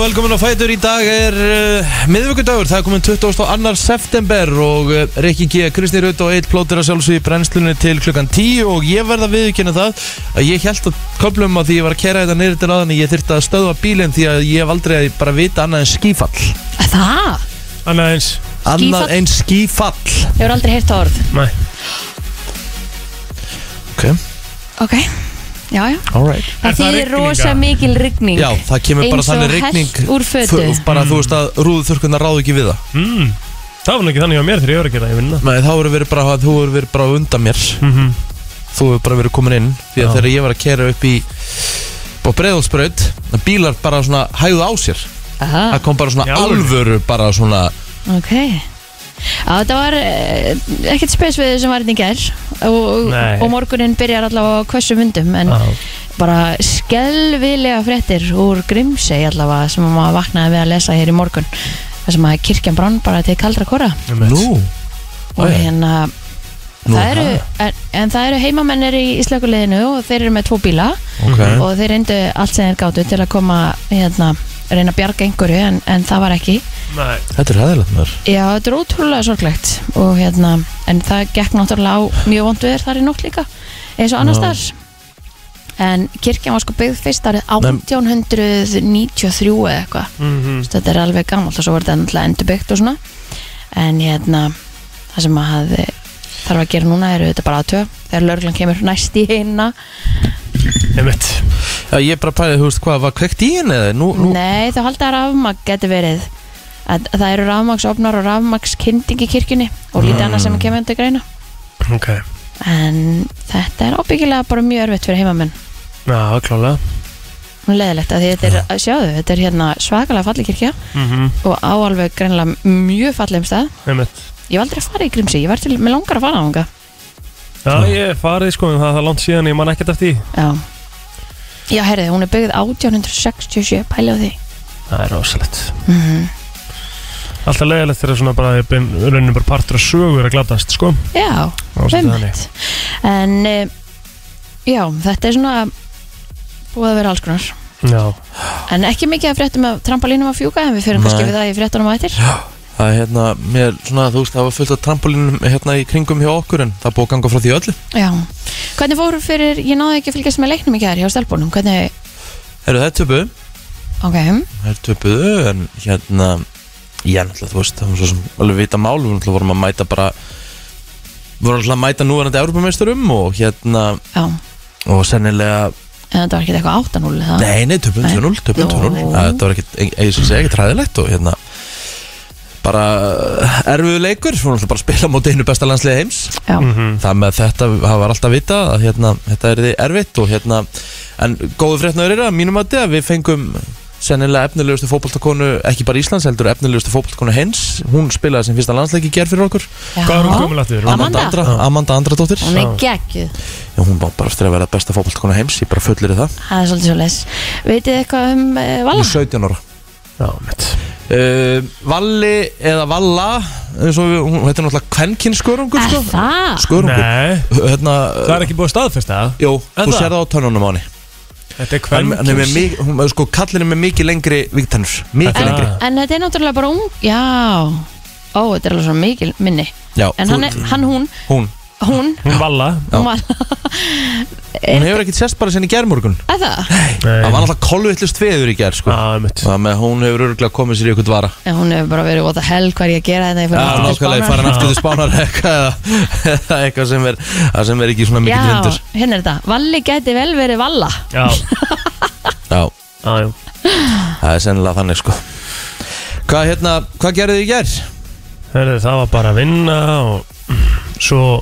Og velkomin á Fætur. Í dag er uh, miðvöggundagur, það er komin 22. september og uh, Rikki G, Kristi Rutt og Eitt plótir að sjálfsögja í brennslunni til klukkan 10 og ég verða að viðkynna það að ég held að köplum að því ég var að kera þetta neyrir til aðan ég þyrfti að stöðva bílinn því að ég hef aldrei bara vita annað en skífall. Það? Annað eins. Annað en skífall. Ég hefur aldrei heyrt það orð. Nei. Ok, Ok, já, já. Alright Það Er þýðir rosa mikil rigning. Já, það kemur bara Eins og þannig rigning hellt úr fötu. Bara þú veist að rúðuþurkunna ráðu ekki við það. Mm. Það var ekki þannig á mér þegar ég var að gera það, ég vinna Nei, þá hefur verið bara, þú hefur verið bara undan mér. Mm -hmm. þú hefur bara verið komin inn því að Já. þegar ég var að kera upp í á breiðalsbraut bílar bara svona hægðu á sér. Aha, það kom bara svona alvöru? bara svona ok Já, þetta var eh, ekkert spes við sem var hérna í gær. Og, Nei. og morgunin byrjar allavega á hversu myndum en Já. bara skelvilega fréttir úr Grimsey allavega sem maður vaknaði við að lesa hér í morgun. Þar sem að kirkjan brann bara til kaldra kora. Nú, og hérna Nú, það eru, en, en það eru heimamennir í Íslakuleginu og þeir eru með tvo bíla. Ok. Og þeir reyndu allt sem þeir gátu til að koma hérna, reyna að bjarga einhverju en, en það var ekki. Nei. Þetta er hæðilegt mér já, þetta er ótrúlega sorglegt og hérna, en það gekk náttúrulega á mjög vondu er þar í nótt líka eins og annars Já. þar en kirkjan var sko byggð fyrst árið Nei. 1893 eða eitthvað. Mm -hmm. Þetta er alveg gammalt og svo var þetta náttúrulega endurbyggt og svona. En hérna það sem maður hafði þarf að gera núna eru þetta bara aðtöð þegar löglan kemur næst í eina já, ég bara pæði, þú veist hvað, var kveikt í henni eða? Nú, nú, Nei, þá halda að rafmagn geti verið að, að það eru rafmagsofnar og rafmagskynding í kirkjunni og lítið annað sem kemur undir greina. Ok. En þetta er ábyggilega bara mjög örfitt fyrir heimamenn. Já, klálega. Og leðilegt að því þetta er, sjáðu, þetta er hérna svakalega falli kirkja mm -hmm. og áalveg greinlega mjög fallegum stað. Einmitt. Ég var aldrei að fara í Grimsi, ég var til, með langar að fara á hanga Já, ég farið sko, en það er langt síðan, ég man ekkert eftir því. Já, já herriði, hún er byggð 1867, pæli á því. Það er rosalegt. Mm Alltaf leiðilegt þegar svona bara, raunin bara partur af sögur að glatast, sko. Já, einmitt. En uh, já, þetta er svona búið að vera alls konar. Já. En ekki mikið að fréttum af trampolínum að fjúka en við fyrir kannski við það í fréttunum á eftir. Það er hérna, mér, svona, þú veist, það var fullt af trampolínum hérna í kringum hjá okkur en það búið að ganga frá því öllu Já, hvernig fóru fyrir, ég náði ekki að fylgjast með leiknum í gær hjá stelpunum, hvernig, Heru, það er töpuð, ok, það er töpuð en hérna, ég náttúrulega, þú veist, það var svo sem alveg vita mál, við náttúrulega vorum að mæta bara vorum náttúrulega að mæta núverandi Europameisturum og hérna, já og sennilega En þetta var ekki eitthvað 8-0 eða? Nei, nei, töpum Nei. 2-0 Töpum Nú. 2-0 Ja, Þetta var ekkert, ég skal segja, ekkert ræðilegt og hérna bara erfiðu leikur. Við vorum alltaf bara að spila móti einu besta landsliði heims. Mm það með þetta, var alltaf vita að hérna, þetta er því erfitt og hérna en góðu fréttnaður er að mínum að að við fengum sennilega efnilegustu fótboltakonu ekki bara Íslands heldur efnilegustu fótboltakonu hens hún spilaði sem fyrsta landsleiki gerð fyrir okkur. Já. Hvað er hún gömul aftur? Amanda. Andra, Amanda Andradóttir. Hún er geggjuð, hún var bara eftir að vera besta fótboltakonu heims ég bara fullir það. Það er svolítið svo les Vitið þið eitthvað um uh, Vala? er 17 ára. Já, Uh, Valli eða Valla eins og við, hún heitir náttúrulega Kvenkin skörungur Er sko. það? Skörungur. Nei, hérna, það er ekki búið að staðfesta það. Jú, Er þú það? sér það á tönnunum á henni. Þetta er kvenkins mikið, hún er sko kallin er með mikið lengri vígtennur Mikið En- lengri. En þetta er náttúrulega bara ung Já. Ó, þetta er alveg svo mikil minni. Já, En þú- hann, er, hann hún, hún, hún? Hún valla. Já. Hún var hún hefur ekkert sérst bara sinni í gerðmorgun Er það? Það var náttúrulega kolvillust veður í gerð sko. Já, mitt Það með hún hefur örgulega komið sér í eitthvað vara. Já, hún hefur bara verið What the hell, hvað er ég að gera þetta Ég Já, fyrir aftur til nákvæmlega, Spánar. farin aftur til spánar eitthvað eða eitthvað sem er, það sem er ekki svona mikið Já, vindur. hérna er þetta. Valli geti vel verið Valla. Já, Já, já, já. Það er sennilega þannig sko. Hvað hérna, hvað gerðu þið í gerð? Herri, það var bara að vinna og svo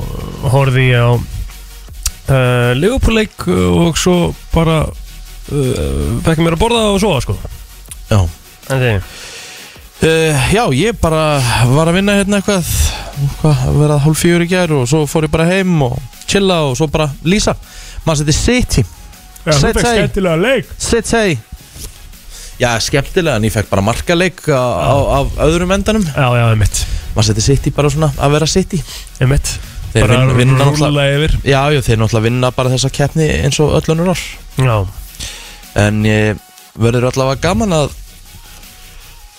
horfði ég á uh, Leopoldleik og svo bara uh, fekk mér að borða og sofa sko. Já. En því, Uh, já, ég bara var að vinna hérna eitthvað, eitthvað að vera hálf fjör í gær og svo fór ég bara heim og chilla og svo bara lýsa. Maður seti City. Já, þú Set fekk say. Já, skemmtilega en ég fekk bara markaleik á, á, á öðrum endanum. Já, já, einmitt. Maður seti City bara svona að vera City? Einmitt. Þeir Bara vinna, vinna náttúrulega rúlla yfir. Já, já, þeir náttúrulega vinna bara þessa keppni eins og öll önnur ár. Já, En ég, verður allavega gaman að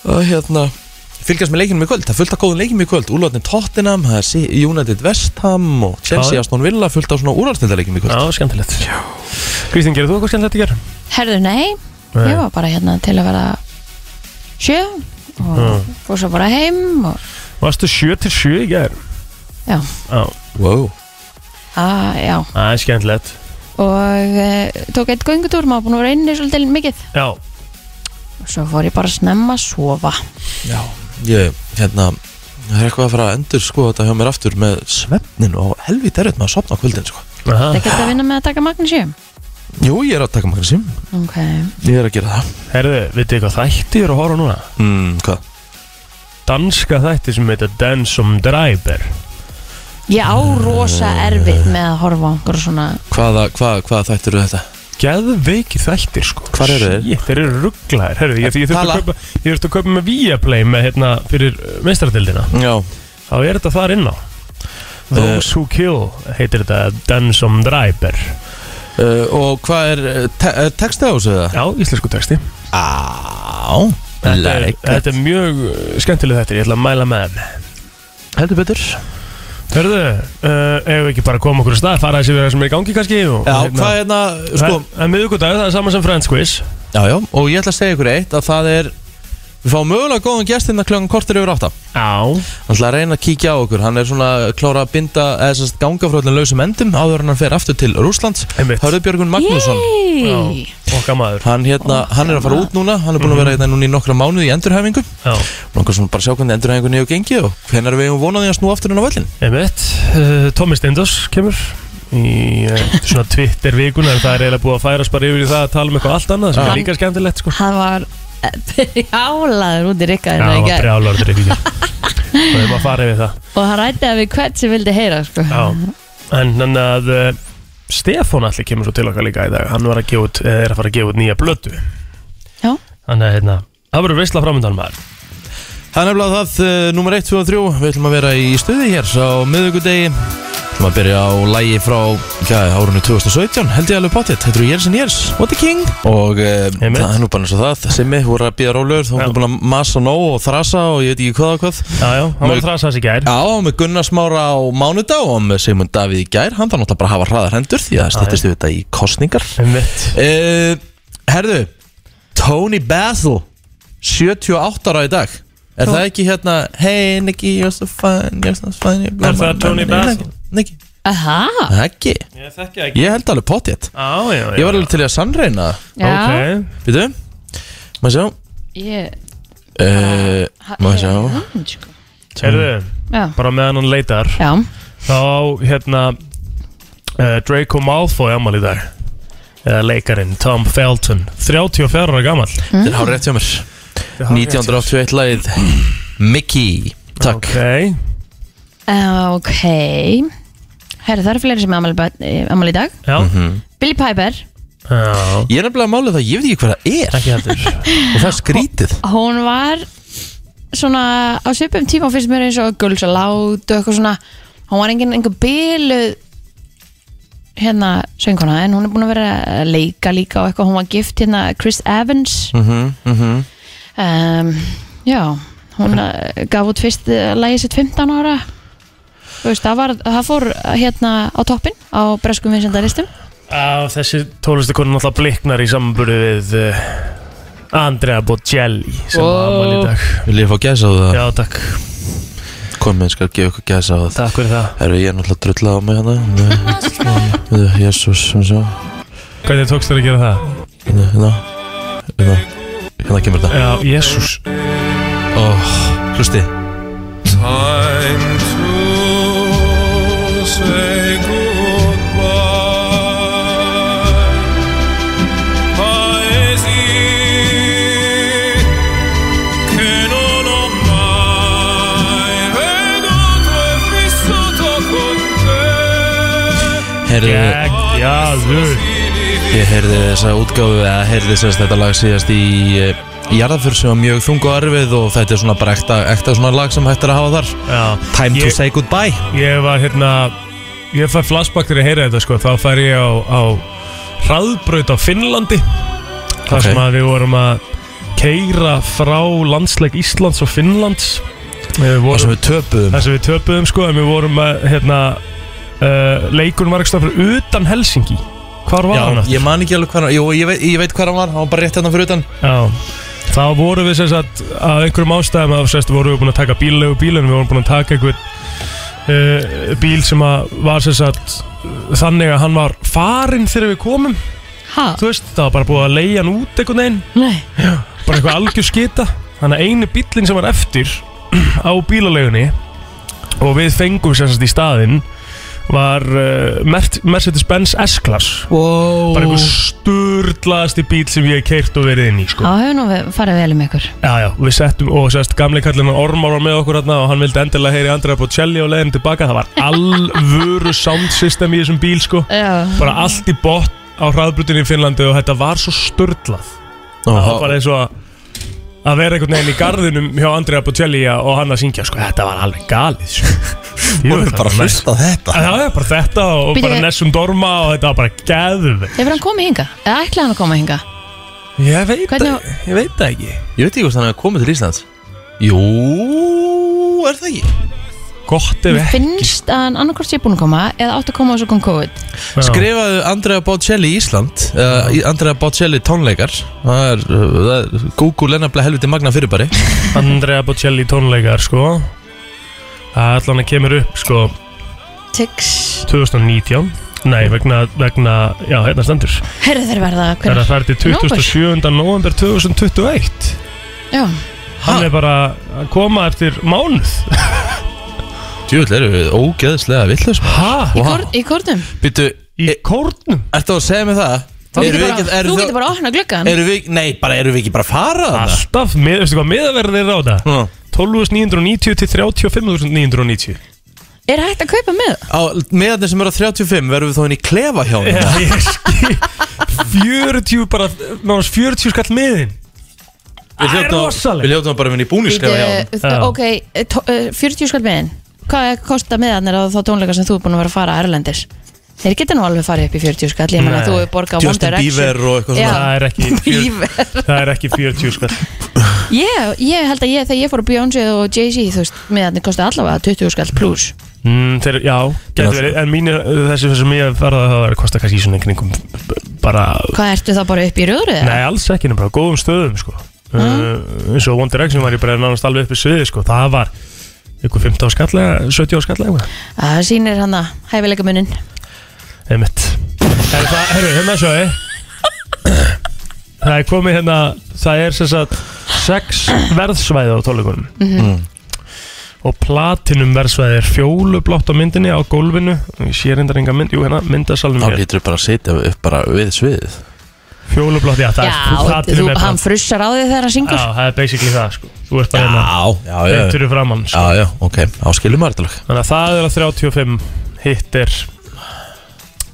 að hérna fylgjast með leikinum í kvöld, það er fullt af góðum leikinum í kvöld. Úrláttin Tottenham, það er Si- United West Ham og Chelsea Já. Aston Villa fullt af svona úrláttindaleikinum í kvöld. Já, skemmtilegt. Kristín, gerir þú eitthvað skemmtilegt í gerð? Herðu, nei, ég var bara hérna til að vera sjö og Mm. fór svo bara heim og Varstu 7 til 7 í gerð? já, Já, wow. að, já það er skemmtilegt og e, tók eitt göngutúr, maður búin að vera inni svolítið mikið Já, og svo fór ég bara snemma að sofa Já, ég, hérna það er eitthvað að fara að endur sko þetta hjá mér aftur með svefnin og helvít erut með að sopna á kvöldin sko. Aha. Það er ekki að vinna með að taka magnísjum Jú, ég er að taka maður sim Ok, Ég er að gera það. Herðu, veitu hvað þætti eru að horfa núna? mm, Hvað? Danska þætti sem heitir Den som Driver. Ég á rosa erfitt með að horfa á einhverju svona Hvaða, hvað, hvað þættir eru þetta? Geðveiki þættir sko. Hvar eru þeir? Shit, þeir eru rugglaðir. Herðu, ég, ég, þurfti Tala. að kaupa, ég þurfti að kaupa með Viaplay með hérna fyrir meistaradildina Já, Þá er þetta þar inn á. Those Who Kill heitir þetta Den som Driver uh, og hvað er uh, te uh, texti á þessu það? Já, íslensku texti. Á, Þetta er, like þetta er mjög skemmtileg þetta, ég ætla að mæla með þeim. Heldur betur. Hörðu, uh, ef við ekki bara koma okkur á stað fara þessi við það sem er í gangi kannski og, Já, og hvað er hérna, sko Það er miðugudag, það er saman sem Friends Quiz. Já, já, og ég ætla að segja ykkur eitt að það er Við fáum mögulega góðan gestina kljóðan kortir yfir átta. Já. Hann ætla að reyna að kíkja á okkur. Hann er svona klára að binda eða sérst ganga frá öllum lausum endum áður en hann fer aftur til Rúslands Einmitt. Hörðubjörgun Magnússon. Yey Okkar maður. Hann, hérna, hann er að fara út núna. Hann er búin að vera hérna núna í nokkra mánuði í endurhæfingu. Já, Langar svona bara að sjá hvernig endurhæfingunni hefur gengið og hvenær við hefum vonað því að snú aftur inn á völlin einmitt. Uh, Tommy Steindos kemur í uh, svona Twitter vikuna en það er eiginlega búið að færast bara yfir í það að tala um eitthvað allt annað sem er líka skemmtilegt sko. Hann var brjálaður út í Já, rikkaðina það í var gær. brjálorður ykkur og við erum að fara yfir það. Og hann rætti að við hvert sem vildi heyra sko. Já, en þannig að uh, Stefán allir kemur svo til okkar líka í dag. Hann var að gefa út, eða er að fara að gefa út nýja blötu Já. Þannig að hérna, það verður veistla framöndan maður. Það er nefnilega það, uh, nummer 1, 2 og 3 Við ætlum að vera í stuði hér á miðugudegi Að byrja á lægi frá ja, árunni 2017 Held ég alveg potið, þetta eru Years and Years What the King? Og uh, það er nú bara eins og það. Simmi, þú voru að rólegur Þú Já. voru búin að massa nóg og þrasa Og ég veit ekki hvað og hvað. Já, já, hann var að þrasa þessi gær. Já, og með Gunnar Smára á mánudag Og með Simon Davíð í gær. Hann þarf náttúrulega bara að hafa hraðar hendur Því að það stýttist við þetta í kostningar uh, Herðu Tony Basil 78 ára í dag. Er Tó- það ekki hérna Hey Nicky, you're so fine, you're so fine Er það Tony Basil? Nicky, Aha, ekki. Ég þekki ekki. Ég held alveg pottétt Já, já, já. Ég var alveg til í að sannreina já. Ok, Býtu, maður sjá? Ég uh, Maður sjá? Hann, sko. Herðu, Já, bara meðan hann leitar. Já. Þá, hérna uh, Draco Malfoy amal í dag. Eða leikarinn Tom Felton. 34 ára gammal Þetta er hár rétt hjá mér 1981 lagið Mickey. Takk. Ok, Ok Herri, það eru fleiri sem er amal í dag. Já, Mhm. Billy Piper. Já. Ég er nefnilega að mála það, ég veit ekki hvað það er. Ekki heldur. Og það er skrítið. Hún var svona á svipum tíma fyrst mér eins og Gulls og Lát og eitthvað svona. Hún var engin einhver byluð hérna sönguna en hún er búin að vera að leika líka og eitthvað. Hún var gift hérna Chris Evans. Mhm, mhm. Um, já. Hún uh, gaf út fyrst uh, lagið sitt 15 ára veist það var það fór hérna á toppin á breskum vinsendalistum Á, þessi tónlistakonu náttúrulega bliknar í samburði við uh, Andrea Bocelli sem Wow. var amal í dag. Vil ég fá gæsa á það? Já, takk, Komið, skal gefa ykkur gæsa á það. Takk fyrir það. Herru, ég náttúrulega drullað á mig hérna. Jésús, sem svo Hvernig tókst þér að gera það? Hérna, hérna. Hérna, hérna kemur þetta. Já, jésús Ó, hlusti. Time te. Herru, Geggjaður ég heyrði þessa útgáfu eða heyrði þess þetta lag síðast í eh, í jarðaför sem var mjög þung og erfið og þetta er svona bara ekta, ekta svona lag sem hægt er að hafa þar. Já, Time to Ég- say goodbye. Ég var hérna Ég fær flashback þegar ég heyra þetta sko. Þá fær ég á, á hraðbraut á Finnlandi þar Ok. sem að við vorum að keira frá landsleik Íslands og Finnlands. Við Það sem vorum, við töpuðum. Þar sem við töpuðum sko en við vorum að hérna uh, leikurinn var ekki stað fyrir utan Helsingi Hvar var hann? Já, ég man ekki alveg hvað hann Jú, ég veit, ég veit hvað hann var Hann var bara rétt hérna fyrir utan. Já, þá vorum við sem sagt að einhverjum ástæðum að sérst vorum við búin að taka bíllegu bíl en við vorum búin að taka einhver uh, bíl sem að var sem sagt þannig að hann var farinn þegar við komum. Ha? þú veist, það var bara búið að leigja hann út einhvern veginn, Nei. Bara eitthvað algjör skita. Þannig að einu bíllinn sem var eftir á bílalegunni og við fengum sem sagt í staðinn var uh, Mer- Mercedes-Benz S-Class. Wow. Bara einhver sturlaðasti bíl sem ég hef keirt og verið inn í sko. Já, hefur nú við- farið vel um ykkur. Já, já, við settum og sérst gamli kallinn Ormar var með okkur hérna og hann vildi endilega heyri Andrea Bocelli og leiðin tilbaka. Það var alvöru sound system í þessum bíl sko. Já. Bara allt í botn á hraðbrutinni í Finnlandi og þetta var svo störtlað það var eins og að að vera einhvern veginn í garðinum hjá Andrea Bocelli og hann að syngja sko, þetta var alveg galið sko. Þú er bara að hlusta þetta Já, já, bara þetta og Býtu, bara við- Nessum Dorma og þetta var bara geðvegt Hefur hann komið hinga? Eða ætlaði hann að koma hinga? Ég veit, Hvernig- það, ég veit það ekki Ég veit ekki hvort hann hefur komið til Íslands Jú, er það ekki? Gott ef Mér ekki. finnst að hann annarkvort sé búin að koma eða átt að koma og svo kom COVID. Já. Skrifaðu Andrea Bocelli í Ísland uh, Andrea Bocelli tónleikar. Það er, uh, það er Google er nefnilega helviti magna fyrirbæri. Andrea Bocelli tónleikar sko. Það allan að kemur upp sko. Tix. 2019 Nei, vegna, vegna, já, hérna stendur. Herðu þeir verða Það er hver? að færi til 27. november 2021 Já. Hann er bara að koma eftir mánuð Djúvill eru við ógeðslega villus Hæ? Í, kortum Býtu, Í kórnum? ertu að segja mig það? Þú Erum getur við bara, ekki- þú getur bara að opna við, nei, bara erum við ekki bara að fara þarna? Alltaf, með, veistu hvað miðaverðið er á? Nú, 12.990 til 35.990 Er hægt að kaupa með? Á meðan sem eru á 35 verðum við þá inn í klefa hjá Já, hann ég skil 40 bara, náttúrulega 40 skall miðin Við Það er rosalegt. Við hljóttum bara að vinna í búnisklefa hjá Bíddu, Já. Ok, eh, tó- eh, 40 skall meðin Hvað kostar meðan er þá tónleika sem þú er búin að vera að fara að Erlendis? Þeir geta nú alveg farið upp í 40 skall Ég menna þú er borgað á One Direction Bieber og eitthvað Já. Það er ekki Bieber Það er ekki 40 skall Ég, ég held að ég, þegar ég fór á Beyoncé og Jay-Z Þú veist, meðan kosti allavega 20 skall pluss mm, þeir, Já, getur verið En mínu, þessi sem ég farið að það kostar kannski í svona kringum bara Hvað ertu þá bara upp í röðru? Nei, alls ekki, nema bara góðum stöðum sko. uh, eins og One Direction var ég bara nánast alveg upp í sviði sko. það var ykkur 15 skallega 70 á skallega eitthvað. Það sýnir hann að hæfileika munin einmitt. Er það, herru, hérna sjá það er komið hérna það er sem sagt sex verðsvæði á tónleikunum Mm. og platinum verðsvæði er fjólublátt á myndinni á gólfinu. Ég sé reyndar enga mynd, jú hérna, myndasalum Þá hér. lítur bara að setja upp bara við sviðið fjólublátt, já, það Já, er þú, hann frussar á því þegar hann syngur? Já, það er basically það sko. þú ert bara hérna já, já beint fyrir framann sko. Já, já, ok, áskilum maður þetta Þannig að það er að 35 hitt er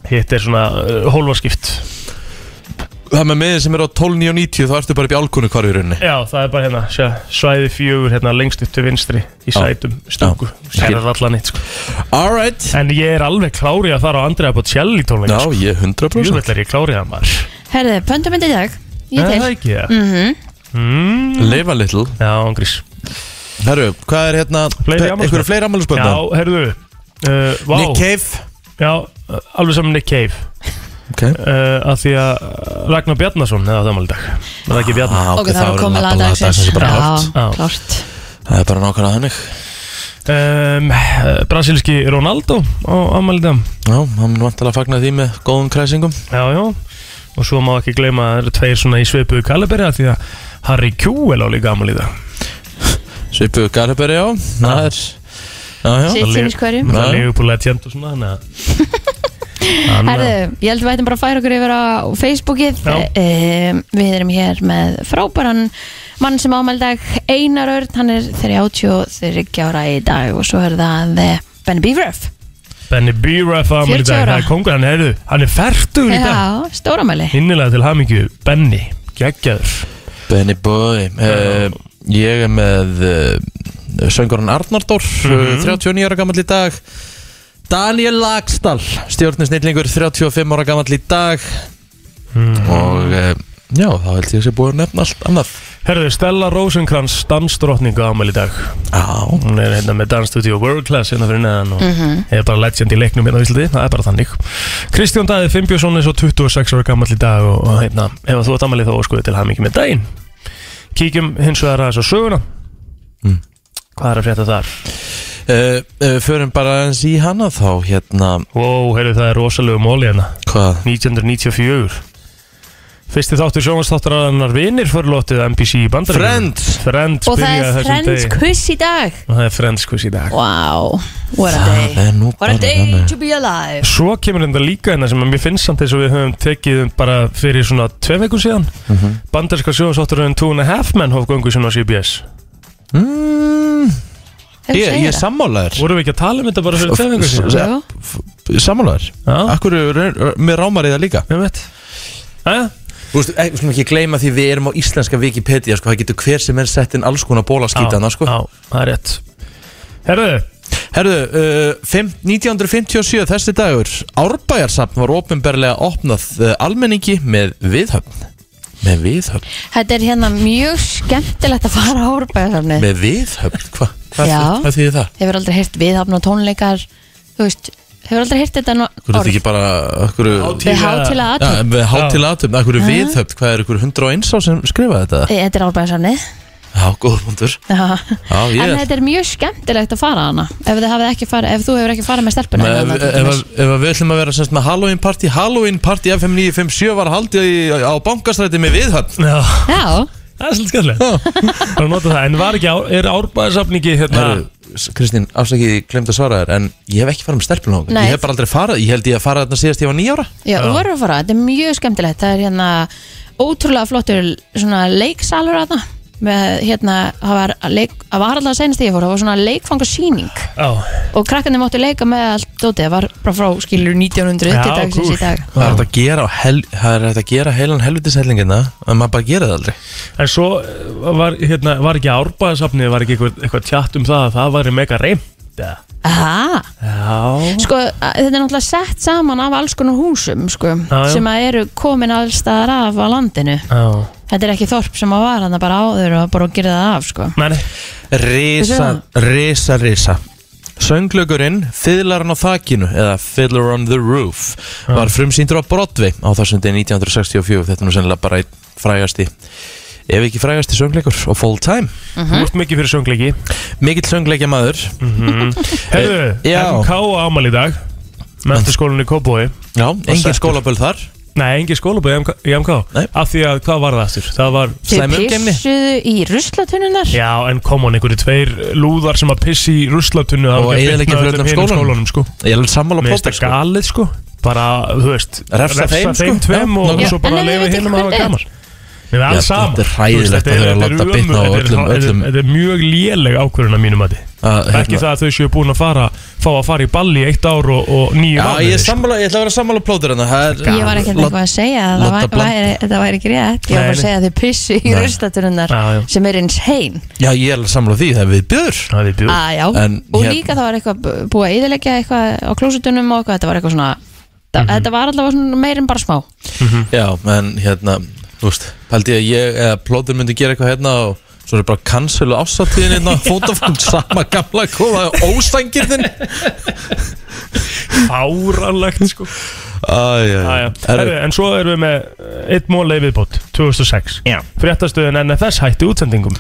hitt er svona uh, hólfarskipt Það með miðin sem er á 12.990 þá ertu bara upp í álkunni hvar í rauninni. Já, það er bara hérna sjá, svæði fjögur hérna lengst upp til vinstri í Já. sætum stúku sér er allan eitt sko. Alright En ég er alveg klárið að fara á Andrea Bocelli tónleika Já, sko. ég 100% Júvell er ég klárið að maður Herði, pöntum myndi í dag Ég Er til það ekki það? Mhm. Mm. Leifa little Já, ángrís Herru, hvað er hérna Fleiri afmælisbörn? Einhverju fleiri Já, ammælisbönda? herðu uh, Vá, Nick Cave já, alveg saman Nick Cave Ok uh, að því að Ragnar Bjarnason hefði á þammali dag Er það ekki Bjarnar? ah, Ok, það var komið lag dagsins dagsins bara klárt. Já, Já. klárt Það er bara nákvæmlega þannig um, Brasilíski Ronaldo á ammali dag Já, hann mun vantilega að fagna því með góðum kræsingum Já, já Og svo má ekki gleyma að það eru tveir svona í svipuðu kaliberi að því að Harry Kjúel á líka ammali dag Svipu Gariberi, já. Það er Sitt sínis hverjum Það er líka legend og svona Þannig að Hann- Herðu, ég held að við ættum bara að færa okkur yfir á Facebookið. Um, Við erum hér með frábæran mann sem ámældag Einar Örn, hann er 33 ára í dag og svo er það eh, Benny Bífröf Benny B-Ruff á ammali 40 dag. Ára. Það er kongur, hann er, hann er færtur í dag. Já, stóramæli Innilega til hamingju Benny, geggjaður. Benny Boy uh, Ég er með uh, söngurinn Arnardór mm Mhm. 39 ára gammal í dag. Daniel Lagstall Stjórnisnýtlingur 35 ára gammal í dag. Mm. Og uh, Já, þá held ég að sé búið að nefna allt annað Herðu, Stella Rosenkrantz dansdrottningu ámæli í dag. Já, Hún er hérna með dansstudio World Class hérna fyrir neðan og er bara legend í leiknum hérna á Íslandi, það er bara þannig. Kristján Daði Fimbjörnsson er svo 26 ára gammal í dag og, og hérna, ef þú ert ámæli þá skoðu til hann mikið með daginn. Kíkjum hins vegar aðeins á söguna. Mm. Hvað er að frétta þar? uh, uh, förum bara eins í hana þá hérna. Wow, heyrðu það er rosalegu móli hérna. Hvað? 1994 Fyrsti þáttur sjónvastáttur vinnir förlótið NBC í bandaríkjunum. Friends. Friends Og það byrjaði er þessum Friends degi. kuss í dag. Og það er Friends quiz í dag. Wow, what a Það day. er nú What a bara day þannig. to be alive. Svo kemur þetta líka hérna sem að mér finnst samt eins og við höfum tekið um bara fyrir svona tvei vikur síðan. Mm Mhm. Bandaríska sjónvastátturinn Two and a Half Men hóf göngu sinna á CBS mm, Ef þú Ég, segir ég er það. sammálaður. Vorum við ekki að tala um þetta bara fyrir tvei vikur síðan? Jú. Sammálaður. Já, Akkur, mér rámar í það líka? Ég veit Æja, Þú veist, eh, við skulum ekki gleyma því við erum á íslenska Wikipedia sko, það getur hver sem er sett inn alls konar bólaskítana sko. Já, það er rétt Herðu, Herðu, uh, fimm- 1957 þessi dagur Árbæjarsafn var ofinberlega opnað uh, almenningi með viðhöfn Með viðhöfn Þetta er hérna mjög skemmtilegt að fara á árbæðasafni Með viðhöfn, hva, hvað, Já. hvað þýðir það? Hefur aldrei heyrt viðhafn og tónleikar Þú veist, hefur aldrei heyrt þetta nú- Hvað er þetta ekki bara okkur, Hátíð- Við hátilega ja, aðtönd Með hátil aðtöfn, okkur viðhöfn? Hvað er okkur 101 á sem skrifaði þetta? Þetta er árbæðasafni Já, góður punktur. Já. Já, ég En er þetta er mjög skemmtilegt að fara hana. Ef, þið hafið ekki farið, ef þú hefur ekki farið með stelpuna Ef, hérna, til ef, dæmis. ef, ef við ætlum að vera semst með Halloween party Halloween party FM 957 var haldið í, á bankastræti með viðhöfn. Já, Já, það er svolítið skemmtilegt. Það er að nota það, en var ekki, á- er árbæðasafningi hérna Herru, Kristín, afsakið, ég glemt að svara þér En ég hef ekki farið með stelpun á Nei. Ég hef bara aldrei farið, ég held ég að fara þarna síðast ég var nýjára já, þú verður að fara Þetta er mjög skemmtilegt Það er hérna ótrúlega flottur svona leiksalur að það með hérna, það var, leik, það var alltaf senast því ég fór, það var svona leikfangasýning. Já, og krakkandi máttu leika með allt dótið, það var bara frá skilur 1900 Já, til dagsins cool. í dag. Það er hægt að gera, er heilan helvitishellingina En maður bara gera það aldrei. En svo eh, var, hérna, var ekki árbæðasafni var ekki eitthvað, eitthvað tjátt um það að það væri mega reynd eða? Aha, Já. Sko, þetta er náttúrulega sett saman af alls konar húsum sko, Já, já. sem að eru komin alls staðar af á landinu. Já, þetta er ekki þorp sem að var hann bara áður og bara að gera það af sko. meni Risa, risa, risa. Sönglögurinn Fiddlarinn á þakinu eða Fiddler on the Roof var frumsýndur á Broadway á þessum degi 1964 þetta er nú sennilega bara einn frægasti ef ekki frægasti söngleikur og full time Þú ert mikið fyrir söngleiki mikill söngleikja maður Herðu, Já. MK ámal í dag Mentaskólinni í Kópói já, engin settur. skólaböld þar Nei, engin skólabói í MK, í. Nei. Af því að, hvað var það aftur? Það var þau Slæmurgeymni. pissuðu í ruslatunnunar Já, en kom on, einhverju tveir lúðar sem að pissi í ruslatunnu Og eyðileggja fyrir öllum skólanum. skólanum sko. ég er alveg sammála Mér finnst plóter það sko. galið sko Bara, þú veist Refsa þeim, sko. tveim Já, og nákvæmlega. svo bara En ef leifa þið hinum að hafa vitið gaman Mér er Já, alls saman. þetta er hræðilegt að þau eru að láta bitna á öllum- þetta er- öllum- Þetta er mjög léleg ákvörðun að mínum að Að, Ekki það að þau séu búin að fara Fá að fara í balli í eitt ár og, og nýju Já, ég, er sko. sammála, ég ætla að vera sammála það er ég var ekkert eitthvað að segja að láta það væri, bland- væri, þetta væri ekki rétt. Ég var bara að segja að þau pissu í já. sem er eins hein Já, ég er sammála því, það er við bjóð ah, og hér- líka það var eitthvað búið að eðilegja eitthvað á klósutunum og eitthvað, þetta var eitthvað svona það, þetta var allavega svona meir en bara smá. Já, en hérna, þú veist, pældi ég að ég eða plóður myndi gera eitthvað hérna og svo er bara cancelu ásattíðin hérna fótafón sama gamla koma ósangirðin Fáralegt sko. Æja, Æja. Herri, En svo erum við með eitt móla í viðbót 2006 Já. Fréttastöðin NFS hætti útsendingum.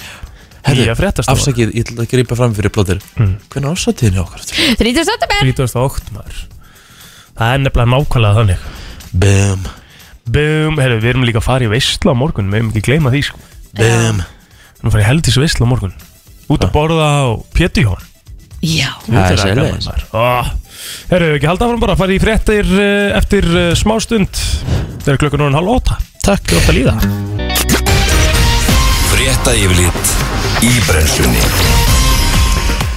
Fréttastofa. afsakið, ég ætla að grípa fram fyrir plóður Mm. Hvernig er ásattíðin? 30. september 38 maður Það er nefnilega nákvæmlega þannig. Bum, Bum, herru, við erum líka að fara í veistla á morgun Við erum ekki að gleyma því sko. Við bum. Erum að fara í heldis veistla á morgun. Út að borða á Pétihjón já, Það er sérlega oh. Herru, ekki halda áfram bara að fara í fréttir eh, eftir uh, smá stund. Klukkan er halv óta Takk. Að líða. Frétta yfirlit í brennslunni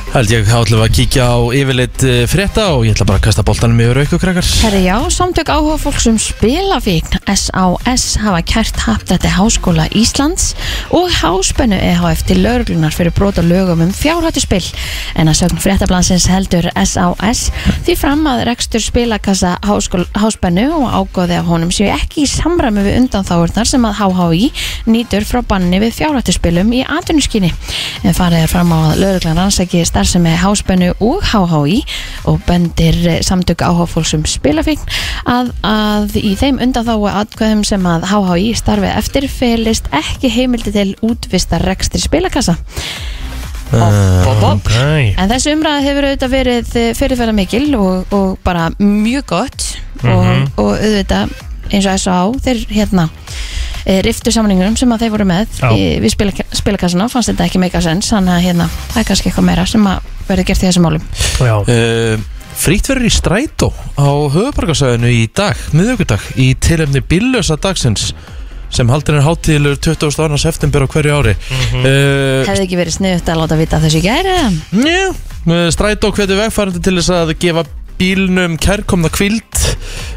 Held ég við að kíkja á yfirleitt eh, frétta og ég ætla bara að kasta boltanum yfir auku krakkar. Herri já, samtök áhuga fólks um spilafíkn SAS hafa kært haptætti Háskóla Íslands og Háspennu EHF til lauruglunar fyrir brota lögum um fjárhættu spil en að sögn fréttablansins heldur SAS því fram að rekstur spilakassa Háspennu og ágóði af honum séu ekki í samræmi við undanþáurnar sem að HHI nýtur frá banni við fjárhættu spilum í atvinnuskinni en farið er fram á starfsemi Háspennu og HHI og bendir eh, samtök áhugafólks um spilafíkn að, að í þeim undanþáu atkvæðum sem að HHI starfi eftir felist ekki heimildi til útvistar rekstri spilakassa Bob, bob, bob. Ok En þessi umræða hefur auðvitað verið fyrirferða mikil og, og bara mjög gott og, Mhm. og auðvitað eins og S.A. þeir hérna riftu samningunum sem að þeir voru með í, við spilaka, spilakassana, fannst þetta ekki meika sens þannig að hérna, það er kannski eitthvað meira sem að verður gert í þessum málum. Já, uh, Frýtt verður í strætó á höfubarkasæðinu í dag, miðjöggudag í tilefni billösa dagsins sem haldin er hátíðilur 22. september á hverju ári. Mm Hefði ekki verið sniðut að láta vita þessu gæri eða? Já, eh, strætó hvetur vegfærandi til þess að gefa bílnum kærkomna kvild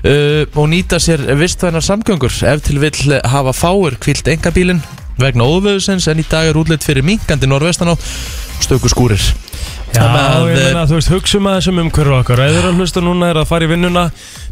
uh, og nýta sér vistvænar samgöngur. Ef til vill hafa fáur kvild engabílin vegna óveðusins en í dag er útleitt fyrir minkandi norvestan á stöku skúrir Já, að, ég meina, þú veist, hugsum að þessum umhverju okkar. Ef þið eru að hlusta núna er að fara í vinnuna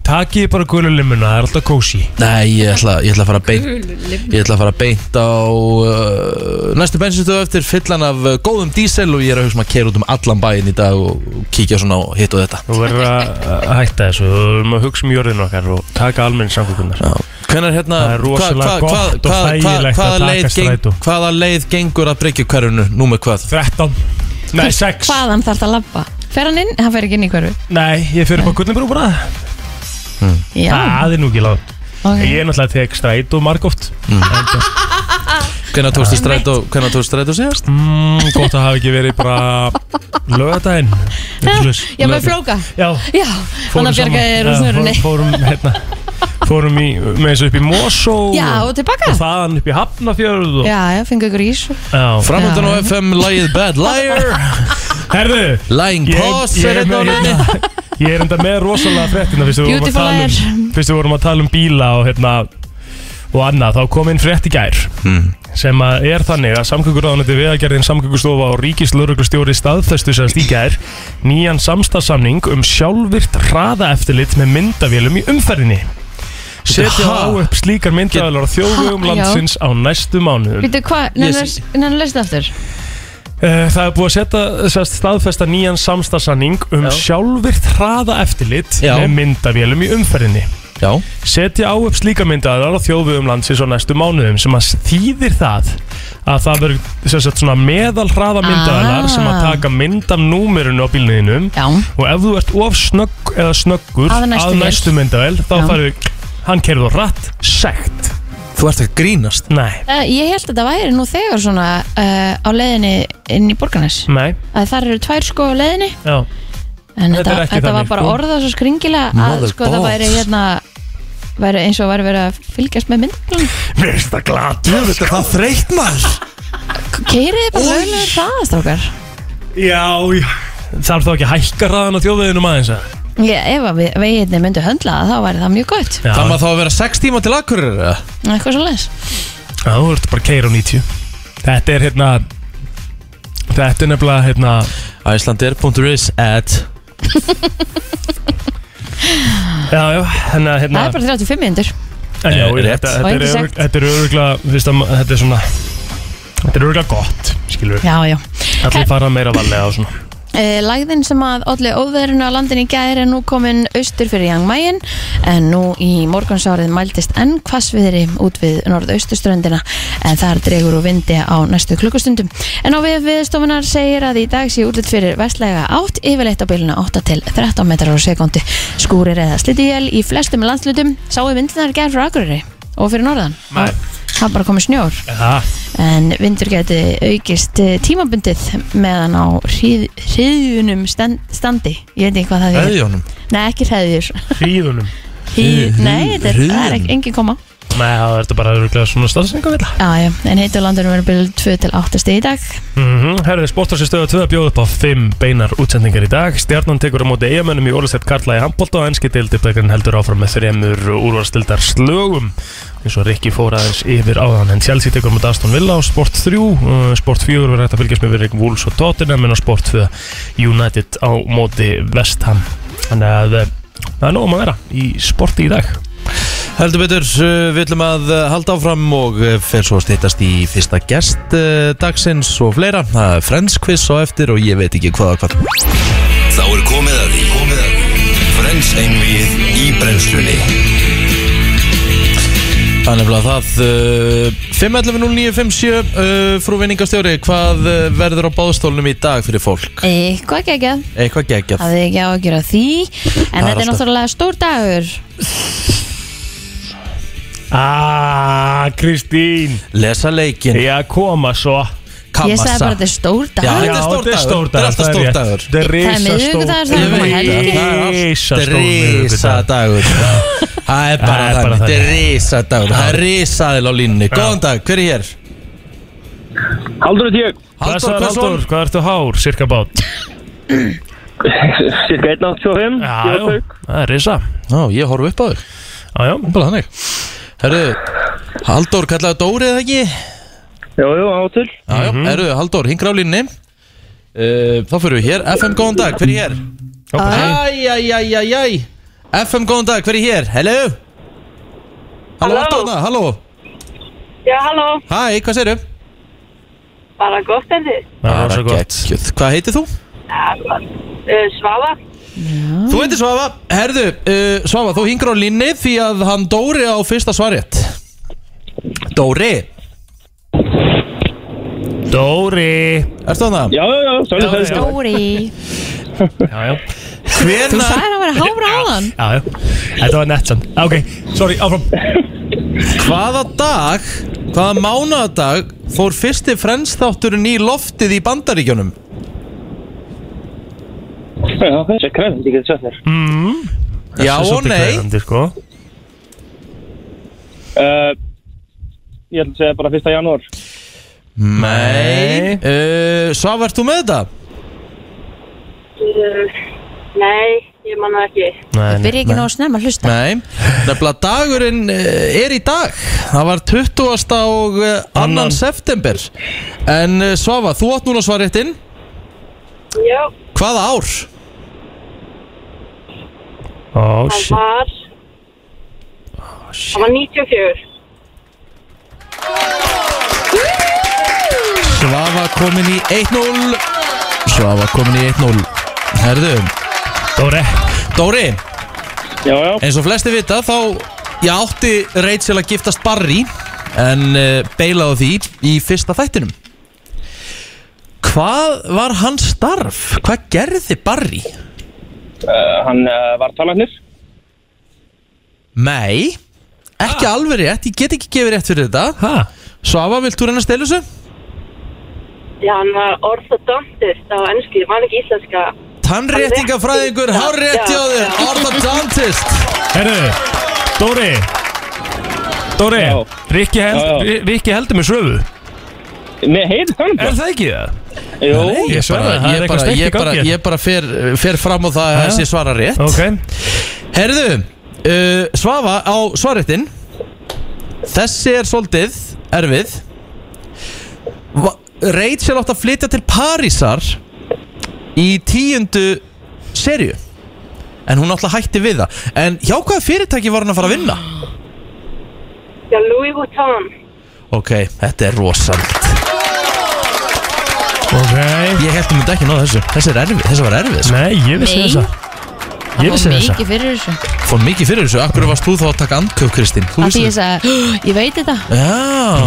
Takið bara gulu limmuna, það er alltaf kósi Nei, ég ætla, ég ætla að fara beint Ég ætla að fara beint á uh, næstu bensinstöðu eftir fyllan af uh, góðum dísel og ég er að hugsa um að kera út um allan bæinn í dag og kíkja svona á hitt og þetta. Þú verður að að hætta þessu. Þú verður að hugsa um jörðinu okkar og taka almenni samkvökunar Já. Hvenær hérna Það er rosalega gott og þægilegt að taka strætó. Hvaða leið gengur að bryggja hverjunu Nú með hvað? 13 Nei, 6 Hvaðan þarf það að labba? Fer hann inn? Hann fer ekki inn í hverju? Nei, ég fyrir bara gullin bara. Já, Það er nú ekki látt ok. Ég er náttúrulega tek stræt og margóft Hvenær tókstu strætó Hvenær tókstu strætó síðast? mm, Gott að hafa ekki verið bara Lögadaginn Já, með flóka. Já, Já, hann að bjarga þér úr snurunni. Fórum, hérna Fórum í, með þessu upp í Mosó Já, og tilbaka. Og þaðan upp í Hafnafjörð og, Já, já, fengu ykkur ís. Já. Framöndan á. FM Lagið Bad Liar. Herðu ég, er er á með, leiðinni hérna, ég er enda með rosalega fréttina Fyrst við vorum að Beautiful tala liar. um, fyrst við vorum að tala um bíla og hérna og annað, þá kom inn frétt í gær Mm. sem að er þannig að samgönguráðanandi veðagerðin samgöngustofa og ríkislauruglustjóri staðfestu sérst í gær nýjan samstagssamning um sjálfvirt hraðaeftirlit með myndavélum í umferðinni setja Ha? á upp slíkar myndavélar á? Já. landsins á næstu mánuðum Býtu, hvað, Yes. nennu lestu aftur Eh, Það er búið að setja staðfesta nýjan samstagssamning um Já. sjálfvirt hraðaeftirlit Já. með myndavélum í umferðinni Já. Setja á upp slíka myndaðar á þjóðvegum landsins á næstu mánuðum sem að þýðir það að það verður meðal hraða myndaðalar Ah. sem að taka mynd af númerinu á bílniðinum Já, og ef þú ert of snögg eða snöggur Að næstu vél. næstu myndavel þá Já. færðu hann kerður rætt sekt. Þú ert að grínast? Nei, uh, ég held að þetta væri nú þegar svona uh, á leiðinni inn í Borgarnes. Nei, að þar eru tvær sko á leiðinni. Já en Þetta þetta, þetta var bara sko. orðað svo skringilega að Mother sko það balls. væri hérna væri eins og væri verið að fylgjast með myndplun mér finnst það glat Þú veit að það þreytt maður. Keiriði bara lögulega hraðast okkar já, já. Þarf þá ekki að hækka hraðan á þjóðveginum aðeins að Já, ef að við veginni myndu höndla það þá væri það mjög gott. Já, Það maður þá að vera 6 tíma til akkurir eitthvað svo les Já, þú ert bara að keira á 90 Þetta er hérna Þetta er nefnilega hérna Icelandair.is ad Já, já, hérna, það hérna er bara 35 minnur en já, Eh, rétt. þetta, Og þetta, er ekki örug, sagt. þetta er öruglega Þetta er svona Þetta er öruglega gott, skilur já, já Allir fara meira valega og svona Uh, Lægðin sem að olli óveðrinu á landin í gæri er nú komin austur fyrir Jan Mayen en nú í morgunsárið mæltist enn hvassviðri út við norðausturströndina en þar dregur úr vindi á næstu klukkustundum. En á við viðstofunar segir að í dag sé útlitt fyrir vestlega átt yfirleitt á byluna 8 til 13 metrar á sekundi. Skúrir eða slittivél í flestum landslutum sáu vindinar gerð frá Akureyri og fyrir norðan. Nei. Það bara komið snjór. Já, en vindur geti aukist eh, tímabundið meðan á hriðjunum stand, standi. Ég veit ekki hvað það er. Eðjónum nei ekki hriðjur hríðunum? Hríð, nei, þetta er, það er ekki, engin koma. Nei, það er þetta bara örugglega svona staðsendinga vilja Já, já, en heitur landinu verður byrjuð 2 til 8 stig í dag. Mm Herðið, sportarsi stöða 2 að bjóða upp á 5 beinar útsendingar í dag. Stjarnan tekur á móti eigamönnum í Ólistett Karla í handbólta og enski deildipleikarinn heldur áfram með þremur úrvarstildar slögum eins og Rikki fór aðeins yfir áðan. En Chelsea tekur móti Aston Villa á Sport 3 uh, Sport 4 verður hægt að fylgjast með Virik Wolves og Tottenham en á Sport 2 United á móti West Ham. Þannig að eh, það er nóg um að vera í sporti í dag. Heldur betur, uh, við ætlum að uh, halda áfram og uh, fer svo að stýttast í fyrsta gest uh, dagsins og fleira. Það er Friends quiz á eftir og ég veit ekki hvað og hvað. Þá er komið að því. Komið að því Frens einvið í brennslunni Það er nefnilega það. Uh, 5.11.09.57, uh, frú vinningastjóri, hvað uh, verður á báðstólunum í dag fyrir fólk? Eitthvað geggjað Eitthvað geggjað. Það er ekki á að gera því En þetta er náttúrulega stór dagur Ah, Kristín Lesa leikin. Já, koma svo Kamassa. Ég sagði bara þetta er stór Já, dagur þetta er stór þetta dagur. Þetta er alltaf stór dagur. Þetta er er miðvikudagur, stór er. Risa stór Rísa miðvikudagur. dagur Það er bara Það er Þetta er rísa dagur Það er rísaðil á línni Góðan dag, hver er hér? Haldur þetta Blessaður, Halldór Halldór, Hversson hvað ertu hár, cirka bát? cirka 1.85 Já, ég já, og þau. það er risa Já, ég horf upp á þig Já, já, Bara þannig Herru, Halldór kallaði Dóri eða ekki? Jú, jú, á til. Já, já, herru, Halldór, hingra á línni uh, Þá fyrir við hér. FM, góðan dag, hver er hér? Æjæjæjæjæj FM, góðan dag, hver er hér? Hello? Halló, Halló. Halldór, halló. Já, halló, Hæ, hvað segirðu? bara gott en þið. svo gott. Hvað heitir þú? Uh, Svafa, Þú heitir Svafa Herðu, uh, Svafa, þú hingur á línni Því að hann Dóri á fyrsta svarjett Dóri Dóri. Ertu hann það? Já, já, já, Já, já. Stóri Já, já, Þú Hvenær sagði að vera hára áðan. já, já Þetta var nett sann Ok, sorry, áfram. Hvaða dag Hvaða mánudadag Fór fyrsti frensþátturinn í loftið í bandaríkjunum? Já, þessi er krefnd, ég geti sagt þér. Já Þessi er og svolítið nei. krefjandi, sko. uh, Ég ætla að segja bara 1. janúar Nei uh, Svafa, ert þú með þetta? uh, nei, ég manna ekki. Nei. Byrja ekki að snemma að hlusta Nei Nefnilega dagurinn uh, er í dag Það var 20. og uh, annan Annan. september En uh, Svafa, þú átt núna svaréttin Já, Hvaða ár? Ó, það shit var, það var 94. Svafa komin í 1-0 Svafa komin í 1-0 Herðu. Dóri. Dóri, Já, já, eins og flesti vita þá Ég átti Rachel að giftast Barry En uh, beilaði því í fyrsta þættinum. Hvað var hans starf? Hvað gerði Barry? uh, hann uh, var talarnir. Nei. Ekki alveg rétt, ég get ekki gefið rétt fyrir þetta. Hæ? Svafa, vilt þú reyna að stela þessu? Já, hann var orthodontist á ennsku, ég man ekki íslenska. Tannréttingafræðingur, Já, hár rétt hjá já, þér já. Orthodontist. Herru, Dóri. Dóri. Rikki, held, heldur með sögu. Nei, heyrðu það Er það ekki? Það? Jú, Nei, ég bara, það er ég eitthvað bara, ég bara, gangi. ég bara fer, fer fram á það að þessi svara rétt. Ok, Herðu, uh, Svafa á svarréttin. Þessi er svolítið erfið. Va- Rachel átt að flytja til Parísar í tíundu serju En hún alltaf hætti við það En hjá hvaða fyrirtæki var hún að fara að vinna? Já, Louis Vuitton. Ok, þetta er rosalt ok Ég held að myndi ekki náða þessu Þessi, er erfið, þessi var erfið sko. Nei, ég vissi Nei. þessa Ég Það vissi þessa. mikið fyrir þessu. Fór mikið fyrir þessu. Akkur varst þú þá að taka andköp, Kristín? Þú Það því ég sagði, "Oh, ég veit þetta. Já,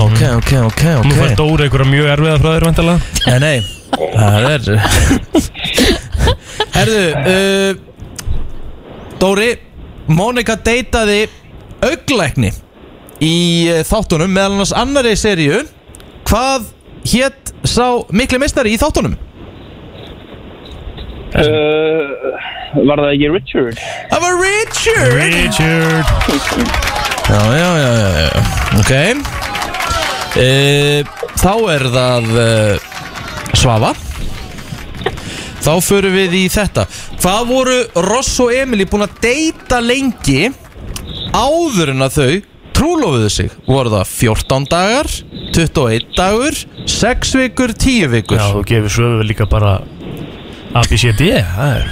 ok, ok, ok, ok Nú fær Dóri einhverja mjög erfiða frá þér vantilega Nei, nei, það er Herðu uh, Dóri Mónika deytaði auglækni í uh, þáttunum meðal annars annari seríu. Hvað hétt sá mikli meistari í þáttunum? Uh, Var það ekki Richard? Það var Richard Richard Já, já, já, já, já. Ok e, Þá er það uh, Svafa Þá förum við í þetta Hvað voru Ross og Emily búin að deyta lengi áður en að þau trúlofuðu sig? Voru það 14 dagar, 21 dagur, 6 vikur, 10 vikur? Já, þú gefur sögu líka bara ABCD, það er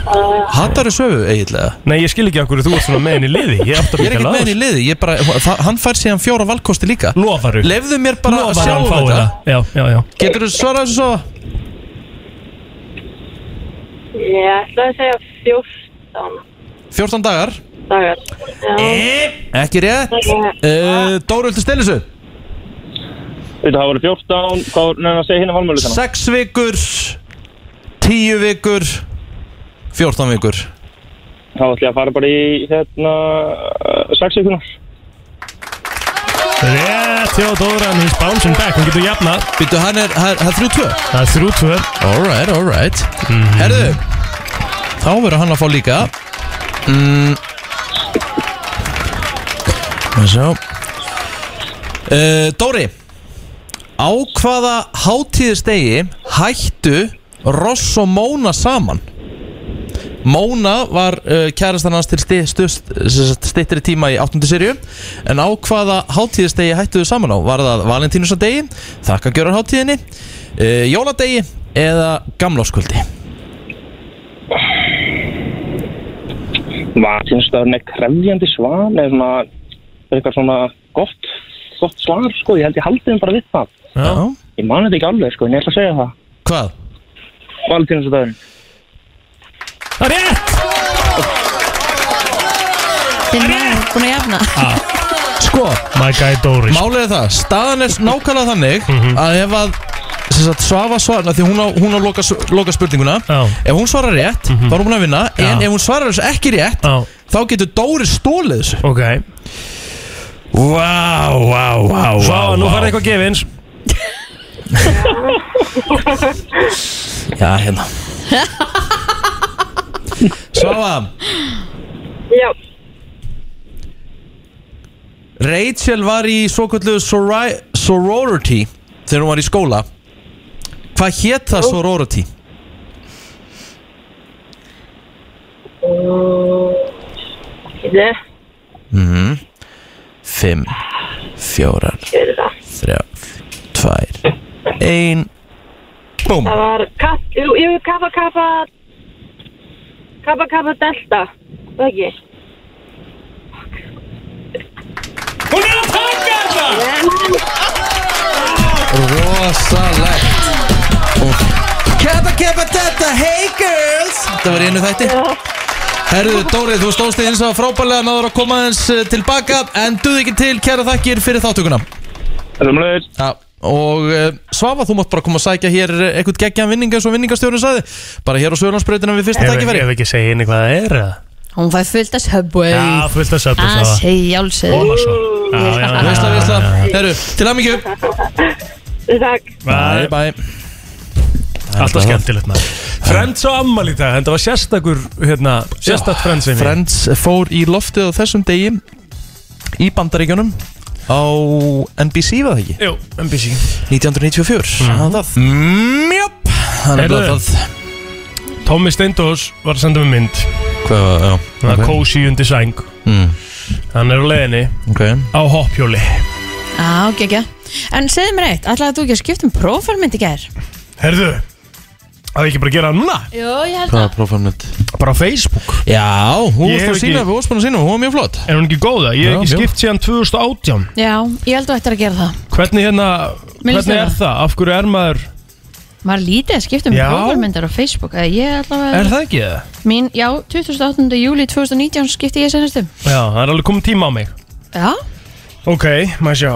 Hattar þau sögu eiginlega? Nei, ég skil ekki okkur þú ert svona með henni í liði. Ég, átti að Ég er ekkert með henni í liði, ég bara, það, hann fær síðan fjóra valkosti líka. Lofaru. Lefðu mér bara að Lofaru sjá hann fái þetta. það Já, já, já. Getur þú svarað þessu svo? Ég ætla að segja 14 14 dagar. Dagar. Já. Ekki rétt. Uh, Dóru, viltu stela þessu? Veitu, það voru 14, hvað voru nefnir að segja hérna valmölu 6 vikur 10 vikur 14 vikur. Þá ætla ég að fara bara í hérna 6 vikunar Rétt hjá Dóran, he's bouncing back Hún getur jafnað. Býttu, hann er, hann er, hann er þrjú tvö Það er þrjú tvö Alright, alright Herðu Þá verður hann að fá líka. Mm. Uh, Dóri Á hvaða hátíðistegi hættu Ross og Móna saman? Móna var uh, kærastan hans til stittri tíma í 8. serju En á hvaða hátíðistegi hættu þau saman á? Var það Valentínusardegi, þakkagjörur hátíðinni uh, Jóladegi eða gamláskvöldi? Vatinstafn er krefjandi svan eða eitthvað svona gott, gott svar sko, ég held ég haldið þeim bara við það Já Ég mani þetta ekki alveg sko, en ég ætla að segja það Hvað? Valentínsdagurinn Það er rétt. Þinn maður er búin að jafna. Sko, My guy Doris. málið er það Staðan er nákvæmlega þannig Mhm. að ef að sem sagt, Svafa svarna, því hún á, hún á loka, loka spurninguna. Já. Ef hún svarar rétt, þá er hún búin að vinna. En Já. ef hún svarar þessu ekki rétt Já, Þá getur Dóri stólið þessu. Ok. Vá, vá, vá, Svo, nú farið eitthvað gefins Já, hérna Svafa Já. Rachel var í svokvöldu sorri- sorority Þegar hún var í skóla Hvað hétt það sorority? Mhm. Fimm Fjórar? Þrjár Tvær Ein Búm Það var kappa, kappa, kappa, kappa, delta, það ekki? Hún er að taka þetta Rosalegt. Keppa, keppa, þetta, hey girls. Það var í einu þætti. Herðu, Dóri, þú stóðst eins og frábælega náður að koma aðeins eh, tilbaka. En duð ekki til, kæra þakkir fyrir þáttökuna Þessumlega ja, Og uh, Svafa, þú mátt bara koma að sækja hér eh, eitthvað geggjan vinning eins og vinningastjórun sagði. Bara hér á Söðlandsbreytina við fyrsta tækifæri ef ekki segja henni hvað það er? Hún fæði fullt að Subway. Já, fullt að söpja að segja Koma álsöðu svo. Já, já, já, Veistla, já, veistla já, já. Herru, til aðmyggju Takk. Bye, Bye. Alltaf skemmtilegt maður. Friends á ammal í dag, þetta var sérstakur hérna, sérstakt Friends. Friends fór í loftið á þessum degi Í bandaríkjunum Á NBC var það ekki? Jú, NBC 1994 mm. það Mjöp Þannig Heyrðu. að það. Tommy Steindós var að senda mig mynd. Hvað var, já Það er kósi undir sæng. Mm. Hann er á leiðinni Ok. á hoppjóli. Já, geggja En segðu mér eitt, ætlaði þú ekki að skipta um prófálmynd í gær? Herðu, að ekki bara gera það núna Jú, ég held Hvað það er prófamnett? Bara á Facebook Já, hún Ég varst hef að sína ekki- Við varst búin að sína, hún var mjög flott Er hún ekki góða? Ég Já, hef ekki já. skipt síðan 2018 Já, ég held þú ættir að gera það Hvernig hérna, Mér líst hvernig vel á. er það? Af hverju er maður, Maður lítið að skipta um Já. prófálmyndar á Facebook eða Ég allavega er það ekki það? Mín, já, 28. júli 2019 skipti ég senastum Já, það er alveg komið tíma á mig Já, Ok, maður sjá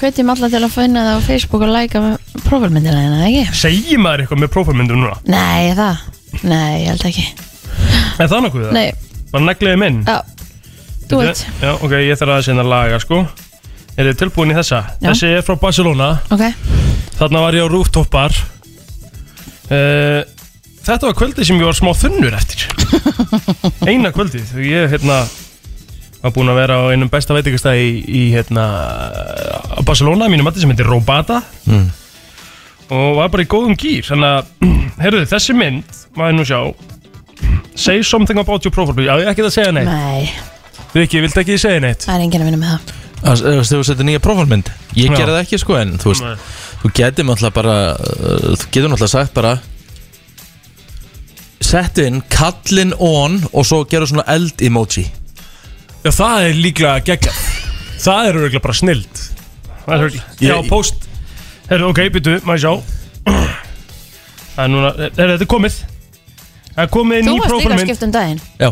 hvetjum alla til að finna það á Facebook og læka prófálmyndina þína, eða ekki? Segir maður eitthvað með prófamyndur núna? Nei, það Nei, ég held ekki Er það nokkuð það? Nei, Bara negliði minn? já, þú veit Já, ok, ég þarf aðeins hérna að laga sko Er þið tilbúin í þessa? Já. Þessi er frá Barcelona Ok, Þarna var ég á rooftop bar uh, Þetta var kvöldið sem ég var smá þunnur eftir Eina kvöldið og Ég hérna var búinn að vera á einum besta veitingastæði í, í hérna, á Barcelona, mínum mati sem heitir Robata Mm. Og var bara í góðum gýr þannig að, heyrðu, þessi mynd maður nú sjá say something about your profile já, ég er ekki að segja neitt. Nei, Rikki, viltu ekki segja neitt? það er enginn að vinna með það. Að- Þú veist, þú setur nýja prófálmynd Ég Já. gerði það ekki sko en þú veist Nei. Þú getur náttúrulega bara uh, Þú getur náttúrulega sagt bara Settu inn kallin on Og svo gerðu svona eld emoji. Já, það er líklega geggjað. Það er örgulega bara snild. Það er örgulega Já, Ég- post Herru, ok, byttu, maður sjá? Það er núna, er þetta er komið. Það er komið Þú ný varst líka að prófálmynd skipta um daginn. Já.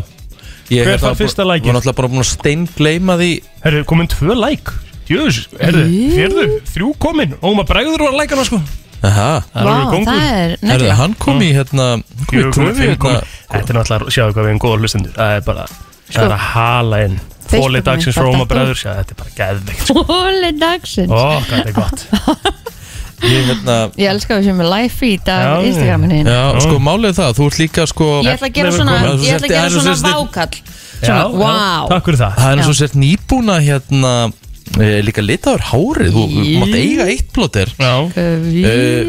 Ég Hver hérna fær var fyrsta búin- likeið? Var náttúrulega bara búin að stein gleyma því Herru, komin tvö like Jöðs, herru, fjörðu, þrjú komin. Og maður bregður var lækana sko. Aha. Það er Vá, alveg kongur. það er Herðu, nefnilega hann kom í hérna kom í Fjögur komin, gröfi fimm hérna komin Þetta er náttúrulega, sjáðu hvað við erum góða hlustendur. Það er bara, það er að hala inn. Fóli Facebook-inn, dagsins hvað Róma þetta? bregður Sjáðu, þetta er bara geðvikt Hóli dagsins. Ó, hvað þetta er gott Ég hérna Ég elska við sem er live feed af Instagraminu þínu. Já, sko málið er það Þú ert líka sko Ég ætla að gera svona. Ég ætla að gera Það er svo svona vákall. Já, Svona, wow Takk fyrir það. Það er eins og sért nýbúna hérna e, Líka litaður hárið. Þú mátt eiga eitt Já, uh,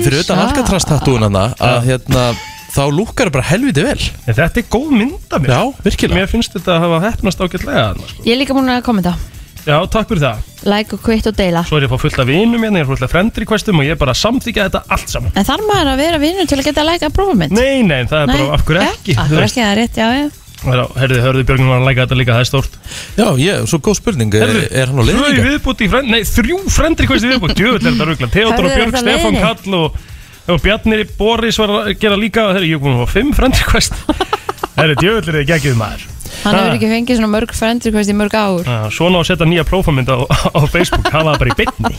Fyrir utan alcatraz-tattúin Að hérna Þá lúkkar bara helviti vel. En þetta er góð mynd af mér. Já, virkilega. Mér finnst þetta að hafa hefnast ágætlega þarna, sko. Ég er líka búin að kommenta Já, takk fyrir það. Like og quit og deila. Svo er ég að fá fullt af vinum hérna, ég er fullt af friend requestum og ég er bara að samþykja þetta allt saman. En þarf maður að vera vinnur til að geta að læka að prófa mynd Nei, nei, það er bara af hverju ekki Af hverju ekki, það er rétt, já, já. Herðu, hörðu Björgum var að læka þetta líka, það er stórt. Já, ég, svo góð spurning Er, Heyrðu, er hann á Tvö í leiðinga? viðbúti í friend, nei, þrjú friend requesti í viðbúti Djöfull er þetta rugla, Theodor og Hörðu, er Björg, það Stefán leiðinni? Kall og, og Bjarnir Boris var að gera líka Herru, ég er búin að fá fimm friend request. Herru, djöfull er þetta geggið maður Hann hefur ekki fengið svona mörg friend request í mörg ár. Já, Svona á að setja nýja prófamynd á, á Facebook. Hafa það bara í bytni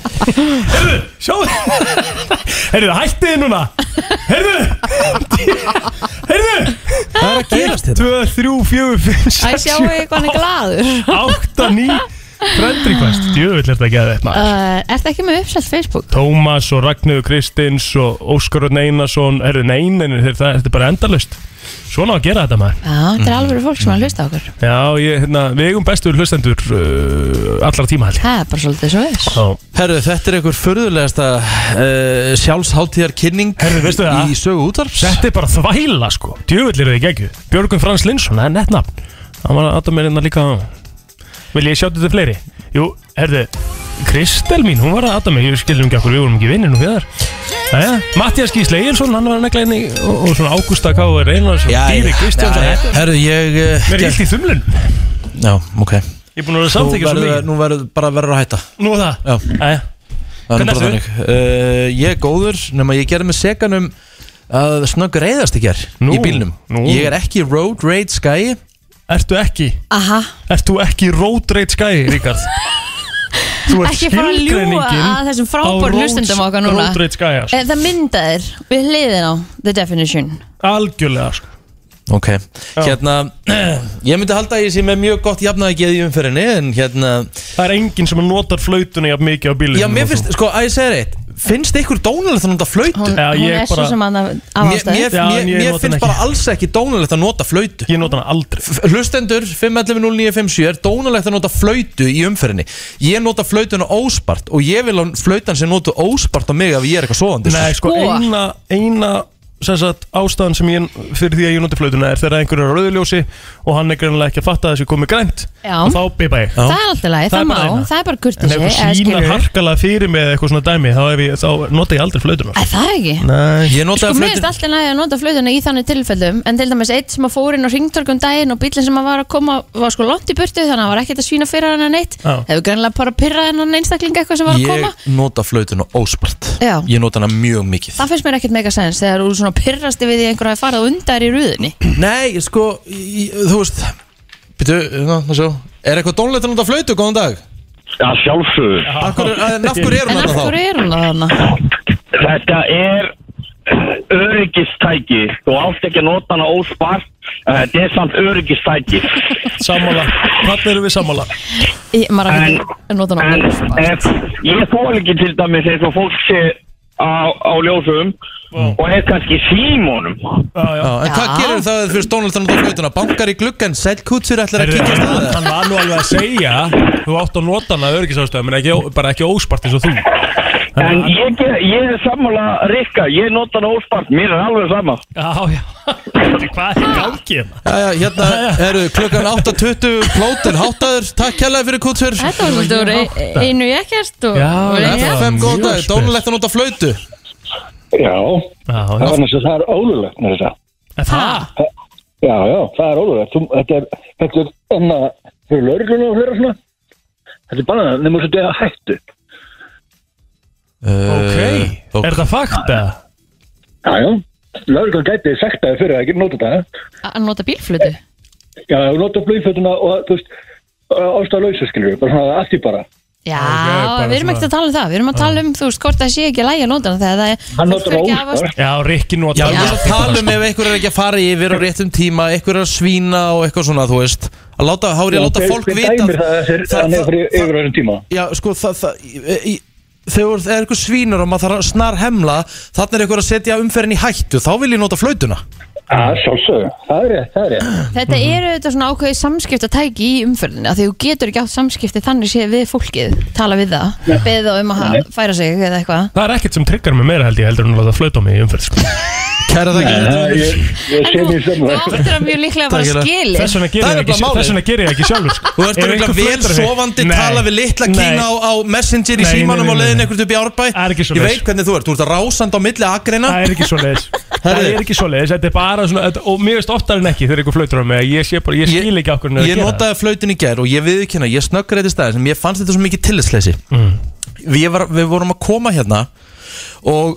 Herðu, sjáðu Herðu, hættið þið núna. Herðu Herðu Hvað er að gerast hérna? 2, 3, 4, 5, Æ, 6, sjáu ég hvað hann er glaður. 8, 9 Friend request, djöfull er þetta geðið maður. Uh, Ertu ekki með uppsett Facebook? Tómas og Ragnhjóður Kristins og Óskar Örn Einarsson Herðu, nein, nein, þetta þetta er bara endalust Svona á að gera þetta maður. Já, þetta er alveg fólk sem er að hlusta á okkur. Já, ég, hérna, við eigum bestu hlustendur uh, allra tíma held ég. Það er bara svolítið svo þess. Já. Herru, þetta er einhver förðulegasta uh, sjálfsháttíðar kynning Herru, veistu það? Í sögu útvarps. Þetta er bara þvæla sko. Djöfull eru þið geggju Björgun Frans Linsson, það er nett nafn Hann var að mér hérna líka Vil ég sjá þetta fleiri? Jú, herðu Kristel mín, hún var að aðta mér Ég skilur ekki okkur, við vorum ekki vinnir nú fyrir Jæja, Mattias Gísle Egilson, hann var negla henni og, og svona Ágústa K. Reynars og Dýri Kristjánsson. Herru, ég uh, Mér er illt í þumlun. Já, ok. Ég er búin að vera Nú samþykja svo verður mikið. nú verður bara verður að hætta. Nú er það? Já, Jæja, það er nú Hvernig bara ertu? þannig. Uh, Ég er góður, nema ég gerði með seganum að snögg reyðast í ger Nú, í bílnum. nú. Ég er ekki road rage skæi Ertu ekki? Aha, Ertu ekki road rage guy, Ríkard? Þú ert ekki fara að ljúa skilgreiningin að þessum road- hlustendum okkar núna. Road rage guy, sko. Eh, Það myndaðir við hliðin á The Definition. Algjörlega, sko. Ok, hérna Ég myndi halda að ég sé með mjög gott jafnaði geði í umferðinni En hérna Það er enginn sem notar flautuna jafn mikið á bílinu Já, mér finnst, sko, að ég segir eitt Finnst ykkur dónalegt að nota flöytu? Hún, Já, hún ég er svo bara- sem að Mér, mér, Já, en mér, ég mér nota finnst hana bara alls ekki dónalegt að nota flöytu Ég nota hana aldrei. F- Hlustendur 511-0957 er dónalegt að nota flöytu í umferðinni. Ég nota flöytuna óspart Og ég vil að flöytan sem notu óspart á mig ef ég er eitthvað svoðandi Nei, sko, Sko. eina, eina sem sagt, ástæðan sem ég fyrir því að ég noti flautuna er þegar einhver er rauðljósi og hann er greinlega ekki að fatta að þessu komið grænt Já. og þá bipa ég Já. Það er alltaf læg, Það það er má, bara eina. það er bara En kurtið ef einhver sínar harkalega fyrir mig eða eitthvað svona dæmi þá, hef ég, þá nota ég aldrei flautuna Æ, það er ekki Nei, Ég Sko, notaði mér finnst flöytuna alltaf lægi að nota flöðuna í þannig tilfellum en til dæmis eitt sem að fór inn á ringtorkum daginn og bílinn sem að var að koma var sko langt í burtu þannig að hann var ekkert að svína fyrir hann neitt Já. hefur greinlega bara pyrrað hennan einstakling eitthvað sem var að koma Ég nota flöytuna óspart Já. Ég nota hana mjög mikið Það finnst mér ekkert mega sens þegar þú svona pyrrasti við því einhver hafi farið á undar í rúðinni Nei, sko, í, þú veist Býtu, ná, ná sjá Er eitthvað dónalegt að nota flöytu, góðan dag? Já, sjálfsögur. Af hverju- En af hverju er En hún af þarna hverju þá? er hún þarna? Þetta er öryggistæki. Þú átt ekki að nota hana óspart. Eh, Þetta er samt öryggistæki. sammála Þannig erum við sammála Ég- Maður En, ekki að nota en hana ef, ég þól ekki til dæmis eins og fólk sé á, á ljósum og er kannski símónum Já, já. Já, en hvað gerir það fyrir Donald Trump á flautuna? Bankar í gluggan, sællkútsir ætlar að kíkja staðið Hann var nú alveg að segja Þú átt að nota hana örgisástöðum En ekki, bara ekki óspart eins og þú En ég, ég er sammála Rikka, ég nota hann óspart, mér er alveg sama Já, já Hvað er í gangi hérna? Já, já, hérna eru klukkan 8.20 plóter háttaður, takk kærlega fyrir kútsur Þetta var svolítið úr einu ekkert og. FM góð dag, Mjög dónulegt að nota flautu Já, Já, það já er næst að það er ólulegt með þetta. En það Já, já, það er ólulegt. Þú- Þetta er, þetta er enna fyrir lauruglunum og fyrir svona. Þetta er bara nefnum að þetta hættu. Ok Er það fakt eða? Já, já, lauruglun gæti sagt það fyrir að ekki nota þetta. að nota bílflutu Já, nota blöðfötuna og þú veist, ástæðalausa skilur við, bara svona að því bara. Já, bara við erum ekkert að tala um það Við erum að tala um, þú veist, hvort það sé ekki að nota hana þegar það er Hann það að efast. óspart. Já, Rikki nota Já, hana. ég er að tala um ef einhver er ekki að fara yfir á réttum tíma, einhver er að svína og eitthvað svona, þú veist að láta, ég að láta fólk vita dæmir það það- er það- fyrir yfir á þessum tíma. Já, sko, það, það í- í- þegar það er eitthvað svínur og maður þarf að snar hemla þannig er eitthvað að setja umferðin í hættu þá vil ég nota flautuna Já, sjálfsögðu, það er rétt, það er rétt. Þetta eru þetta svona ákveðið samskiptatæki í umferðinu að því þú getur ekki átt samskipti þannig sé við fólkið, tala við það beðið þá um að ha- færa sig eða eitthvað. Það er ekkert sem tryggar mig meira held ég heldur en að flöta mig í umferð sko. Kæra það Nei, ekki Ég ég sé En mér þú, áttir að mjög líklega Takk fyrir. skili Þess vegna gerir er ég ekki, sjálfur sko. Þú ert einhver vel Nei. tala við litla Nei. kína á, á Messenger í Nei, símanum nei, og nei, leiðin nei. ekkert upp í árbæ. Ég veit hvernig þú ert, þú ert að rásand á milli akreina. Það er ekki svo leiðis Ekki bara svona Og mér veist oftar en ekki þegar einhver flautur á mig að Ég, sé bara, ég skil ekki okkur Ég notaði flautin í gær og ég viðkynna, ég snöggur eitthvað staðar sem ég fannst þetta svo mikið tillisleysi Mm. við, var, við vorum að koma hérna og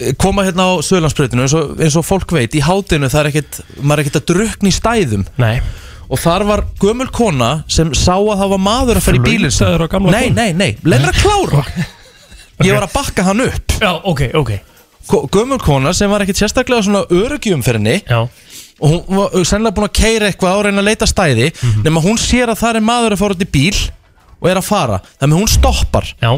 eh, koma hérna á Söðlandsbreytinu eins, eins og fólk veit, í hátinu það er ekkert maður er ekkert að drukna í stæðum. Nei. Og þar var gömul kona sem sá að það var maður að fara í gamla Nei, nei, nei, leið mér að klára. Ég var að bakka hann upp. Já, ok, ok Gömul kona sem var ekkert sérstaklega svona örugjumferðinni Já. Og hún var sennilega búin að keira eitthvað á að reyna að leita stæði Mhm. nema hún sér að það er maður að fara út í bíl og er að fara, þannig að hún stoppar Já.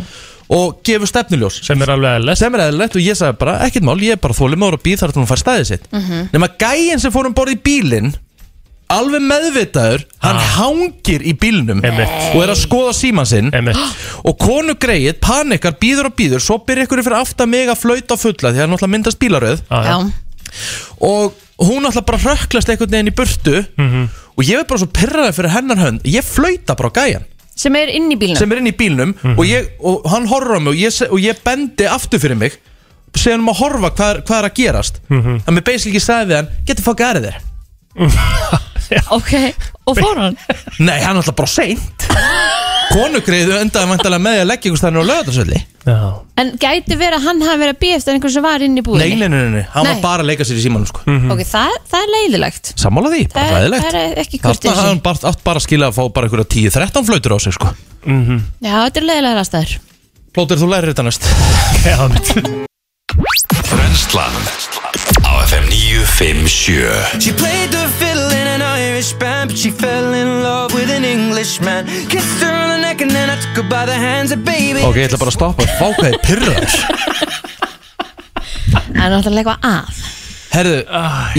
og gefur stefnuljós. Sem er alveg eðlilegt. Sem er eðlilegt og ég sagði bara, ekkert mál, ég er bara þólimaður og býð þar til hún fær stæðið sitt. Nema gæinn sem fór um borð í bílinn alveg meðvitaður hann hangir í bílnum Einmitt. og er að skoða síman sinn Einmitt. og konu greið, panikar, býður og býður svo byrja ykkur fyrir aftan mig að flauta á fulla því að náttúrulega myndast bílaröð Já, já. Já, og hún náttúrulega bara rökklast einhvern veginn í burtu Mhm. og ég er bara svo pyrraði fyrir hennar hönd ég flauta bara á gæjan sem er inn í bílnum sem er inn í bílnum Mhm. og, ég, og hann horfir á mig og ég, se- og ég bendi aftur fyrir mig segja hann um að horfa hvað er, hvað er að gerast Mhm. þannig að mér basically sagði við hann get the fuck out of there Ok, og fór hann? Nei, hann er alltaf bara seint. Konugriðu endaði mæntalega með því að leggja ykkur stannir á lögatarsvelli Já. En gæti verið að hann hafi verið að býja eftir einhvern sem var inn í nei, búðinni nei, nei, nei, hann Nei. var bara að leika sér í símanum sko. Mhm. Ok, það, það er leiðilegt. Sammála því, bara Það, ræðilegt það er ekki Þarna kurtið hafði hann bara, átt bara að skila að fá bara einhverja 10-13 flautur á sig sko. Já, þetta er leiðilega rastæður Plóter, þú lærir þetta næst. Já, Brennslan á FM 957 She played the fiddle in an Irish band, but she fell in love with an Englishman. Kissed her on the neck and then I took her by the hands and baby. Ok, ég ætla bara að stoppa Fákaði pyrraður Það er náttúrulega eitthvað að Herðu,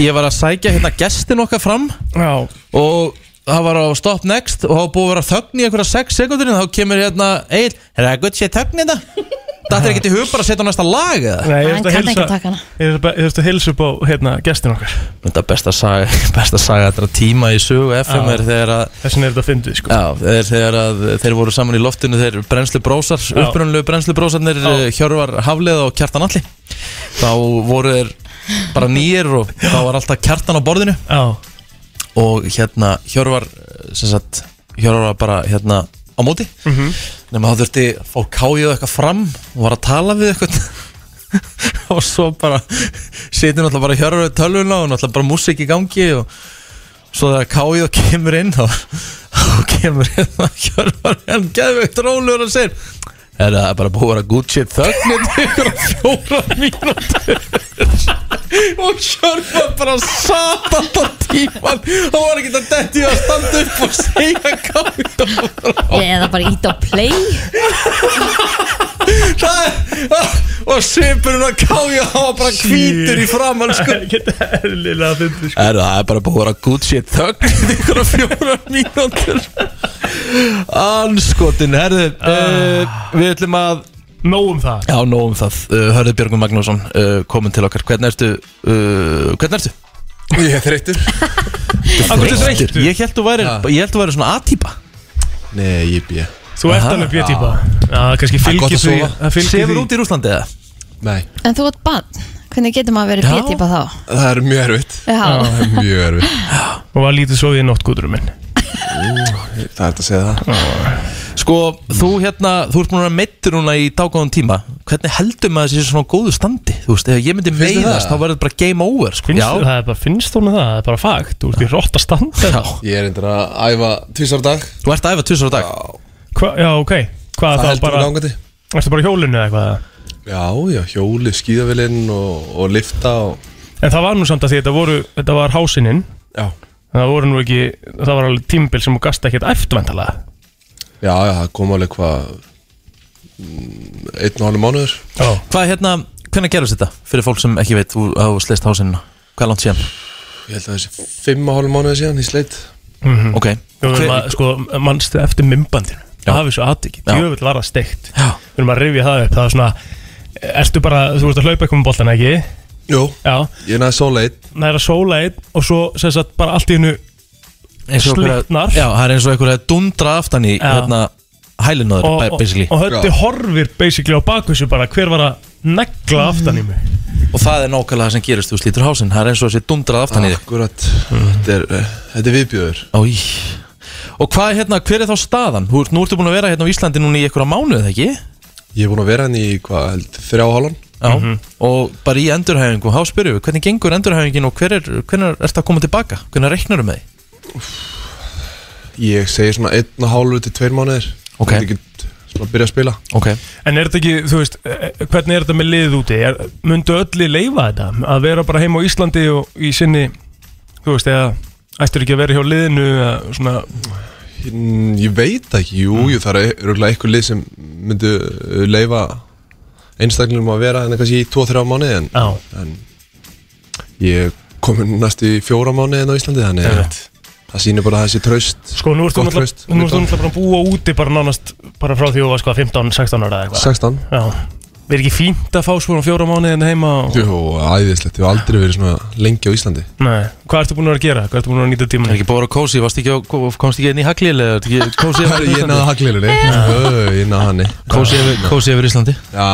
ég var að sækja hérna gestin okkar fram já Og það var á stop next Og það var búið að vera þögn í einhverja 6 sekundur Þá kemur hérna Egil, er það gutt sér þögn þetta? Það er ekki í hug bara að setja á næsta lag eða? Nei, ég Hann kann ekki taka hana. Þurfti að- hilsa upp á hérna gestin okkar Þetta er besta saga, besta saga Þetta tíma í sögu FM Já. er þegar að Þessin er þetta að fyndið sko Já, þeir, þegar að þeir voru saman í loftinu Þeir brennslu brósar, Já. upprunalegu brennslu brósarnir Já. Hjörvar Hafleð og Kjartan Alli Þá voru þeir bara nýjir Og þá var alltaf Kjartan á borðinu Já og hérna Hjörvar sem sagt, Hjörvar var bara hérna á móti Mhm. nema þá þurfti fá káið eitthvað fram og var að tala við eitthvað og svo bara situr náttúrulega bara Hjörvar við tölvuna og náttúrulega bara músík í gangi og svo þegar káið kemur inn þá, þá kemur hérna Hjörvar hann geðveikt rólegur og segir Er það bara búið að vera good shit þögnir til ykkur á fjóra mínútur? Og Hjörvar bara sat alltaf tíman og var ekki að detti að standa upp og segja kátt Eða bara ít á play. Það er og svipurinn að kája hann var bara hvítur í framann sko. Sko. Það er bara búið að vera good shit þögn í ykkur á fjóra mínútur. Anskotin, herðu uh, Við ætlum að Nóum það. Já, nóum það. Uh, Hörðu Björgum Magnússon uh, komin til okkar. Hvernig ertu? Uh, hvernig ertu? Ég er þreyttur. Akkur er þreyttur? Ég held þú væri, ég held þú væri svona A-típa. Nei, ég býja Þú ert alveg Já, kannski Það gott fylgir að því sofa. það fylgir Sefur út í Rúslandi eða? Nei, En þú ert bann, hvernig getur maður verið Já. B-típa þá? það er mjög erfitt. Já, Það er mjög erfitt. Og var lítið svo í nótt gúturum minn Það er þetta að segja það. Sko, þú hérna, þú ert búin að meittur núna í dágóðan tíma. Hvernig heldur maður þessi svona góðu standi? Þú veist, ef ég myndi meiðast þá verður þetta bara game over sko. Finnst Já, það er bara, finnst þú það, það er bara fakt. Þú ert í rótt að standa já, Ég er endur að æfa tvisar dag. Þú ert að æfa tvisar á dag Hva, Já, ok. Hvað Það þá heldur bara, langandi ertu bara hjólinu eða eitthvað Já, já, hjóli, skíðavilinn og, og lifta og En það var nú samt að því þetta voru, þetta var hásininn Já, Það voru nú ekki, það var alveg tímbil sem þú gasta ekkert eftirvæntalega já, já, það kom alveg hvað mm, Einn og hálf mánuður. Já. Hvað hérna, hvernig gerðist þetta? Fyrir fólk sem ekki veit, þú hafa sleist hásinn Hvað er langt síðan? Ég held að þessi fimm og hálf mánuður síðan í sleit. Mhm. Ok, Við Hver- að, sko, mannstu eftir mymbandinu Já. Það hafið svo aðtikið, Já. jöfull var það steikt. Við erum að rifja það upp, það er svona Ertu bara, þú ert að hlaupa eitthvað með boltan ekki? Jú, Já, ég næði er að sóla einn Og svo, sem sagt, bara allt í hennu eins og einhverja- Slitnar. Já, það er eins og einhverja dundra aftan í hérna, hælinaður, og, og, basically. og höndi Já. horfir basically á bakvísu bara hver var að negla aftan í mig? Og það er nákvæmlega það sem gerist, þú slítur hásinn. Það er eins og þessi dundrað aftan í þig. Akkurat, þetta er, eh, þetta er viðbjöður Ói Og hvað er hérna, hver er þá staðan? Þú, ert- nú ertu búin að vera hérna á Íslandi núna í einhverja mánuð, ekki? Ég er búin að vera hann í, hvað, held, þrjá hálfan Já, og bara í endurhæfingu, þá spyrjum við, hvernig gengur endurhæfingin og hver er, hvernig er þetta að koma tilbaka? Hvernig reiknar með því? Ég segi svona einn og hálfu til tveir mánuðir Ok. Ég get svona að byrja að spila Ok, En er þetta ekki, þú veist, eh, hvernig er þetta með liðið úti? Er, myndu öllu leifa þetta? Að vera bara heim á Íslandi og í sinni, þú veist, eða ættir ekki að vera hjá liðinu svona, Mm, Ég veit ekki, jú, jú, það er örgulega eitthvað lið sem myndu uh, leifa einstaklingum að vera en kannski í 2-3 mánuði en, en ég komin næst í fjóra mánuði en á Íslandi þannig að Einmitt. það sýnir bara þessi traust. Sko, nú ertu náttúrulega traust. nú ertu náttúrulega bara að búa úti bara nánast, bara frá því þú varst hvað, 15-16 ára eða eitthvað? 16 Já, verður ekki fínt að fá svona fjóra mánuði en heima og, Jú, æðislegt, ég hef aldrei verið svona lengi á Íslandi. Nei, hvað ertu búin að vera að gera? Hvað ertu búin að vera að nýta er ekki að kósi, varst ekki á, komst ekki inn í haglil eða ertu ekki kósi Ég náði haglilinni, ég náði hanni Kósi yfir, kósi yfir Íslandi? Já,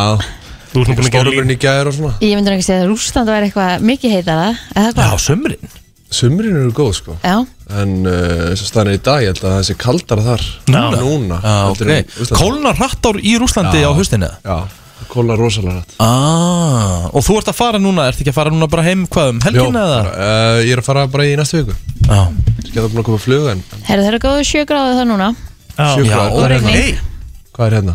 Þú ert nú búin að gera svona. Ég myndur ekki segja að Rúsland var eitthvað mikið heitara eða Já, sömurinn Sumrin eru góð sko. Já, En uh, eins og staðan er í dag, ég held að það sé kaldara þar Núna? Núna Já, heldur en ok. Íslandi. Kólnar hratt í Rúslandi á haustinu Já, það kólar rosalega rætt Ah, og þú ert að fara núna, ert ekki að fara núna bara heim hvað um helgina eða? uh, Ég er að fara bara í næstu viku Já, Ég að búin að koma að fluga en herru þeir eru góðu sjö gráðu það núna Já, Sjö já, gráður. og rigning. ok Hvað er hérna?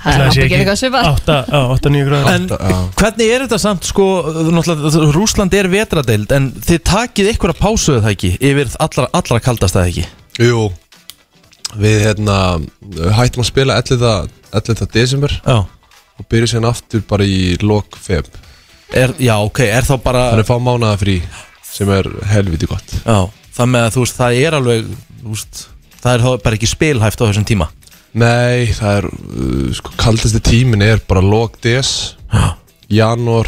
Það er ábyggjum eitthvað svipað 8-9 gráður En Já. hvernig er þetta samt sko, náttúrulega, Rúsland er vetradeild en þið takið ykkur að pásuðu það ekki yfir allra, allra kaldast það ekki Jú Við hérna hættum að spila 11. 11. desember Já, og byrjum síðan aftur bara í lok feb. Er, já ok, er þá bara Þannig að fá mánaða frí sem er helviti gott. Já, það með að þú veist, það er alveg þú veist, það er þá bara ekki spilhæft á þessum tíma. Nei, það er uh, sko kaldasti tímin er bara lok des Já. janúar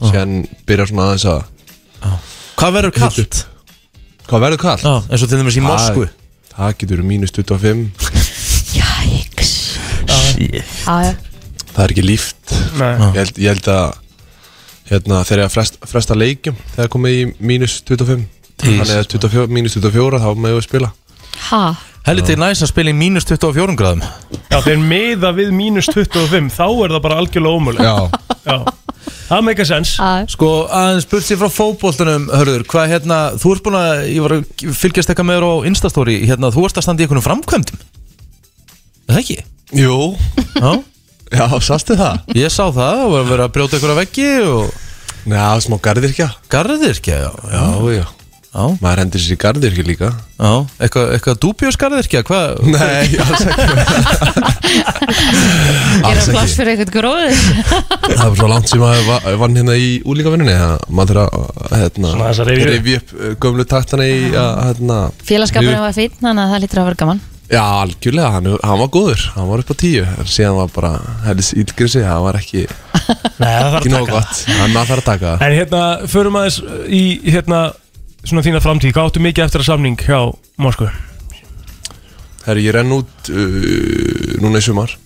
síðan byrjar svona aðeins að Hvað verður kallt? Hvað verður kallt? Já, eins og til dæmis í Það- Moskvu. Það getur verið mínus 25 Jæks Shit. Já, já Það er ekki líft. Nei, ég held, ég held að hérna, þegar ég að frest, fresta leikjum þegar komið í mínus 25 þannig að 24, mínus 24 þá við spila. Ha, Helviti næs að spila í mínus 24 gráðum já, þeir miða við mínus 25 Þá er það bara algjörlega ómögulega Já, Já, það meika sens að Sko, aðeins spurt sér frá fótboltunum Hörður, hvað hérna, þú ert búin að ég var að fylgjast eitthvað með þér á Instastory hérna, þú ert að standa í einhvern framkvæmdum. Er það ekki? jú, Já, já, sástu það? ég sá það, það var að vera að brjóta einhverja veggi og Já, smá garðirkja garðirkja, já, já, já. Já, Maður hendur sér í gardirki líka. Já, eitthvað, eitthvað dúbjósgarðirkja, hvað? Nei, alls ekki. Gera plass fyrir eitthvað gróður. Það var svo langt sem maður va- vann hérna í úlíkavinnunni Maður þurfa að hérna, að rifja upp. uh, gömlu taktana í að hérna, Félagskapurinn var fín, þannig að það lítur að vera gaman Já, algjörlega, hann, hann var góður Hann var upp á tíu En síðan var bara hellis ílgrisi Það var ekki, ekki að nóg gott Hann að fara að taka það En hérna, förum aðeins í hérna Svona þína framtíð, hvað áttu mikið eftir að samning hjá Moskvu? Herri, ég renn út uh, núna í sumar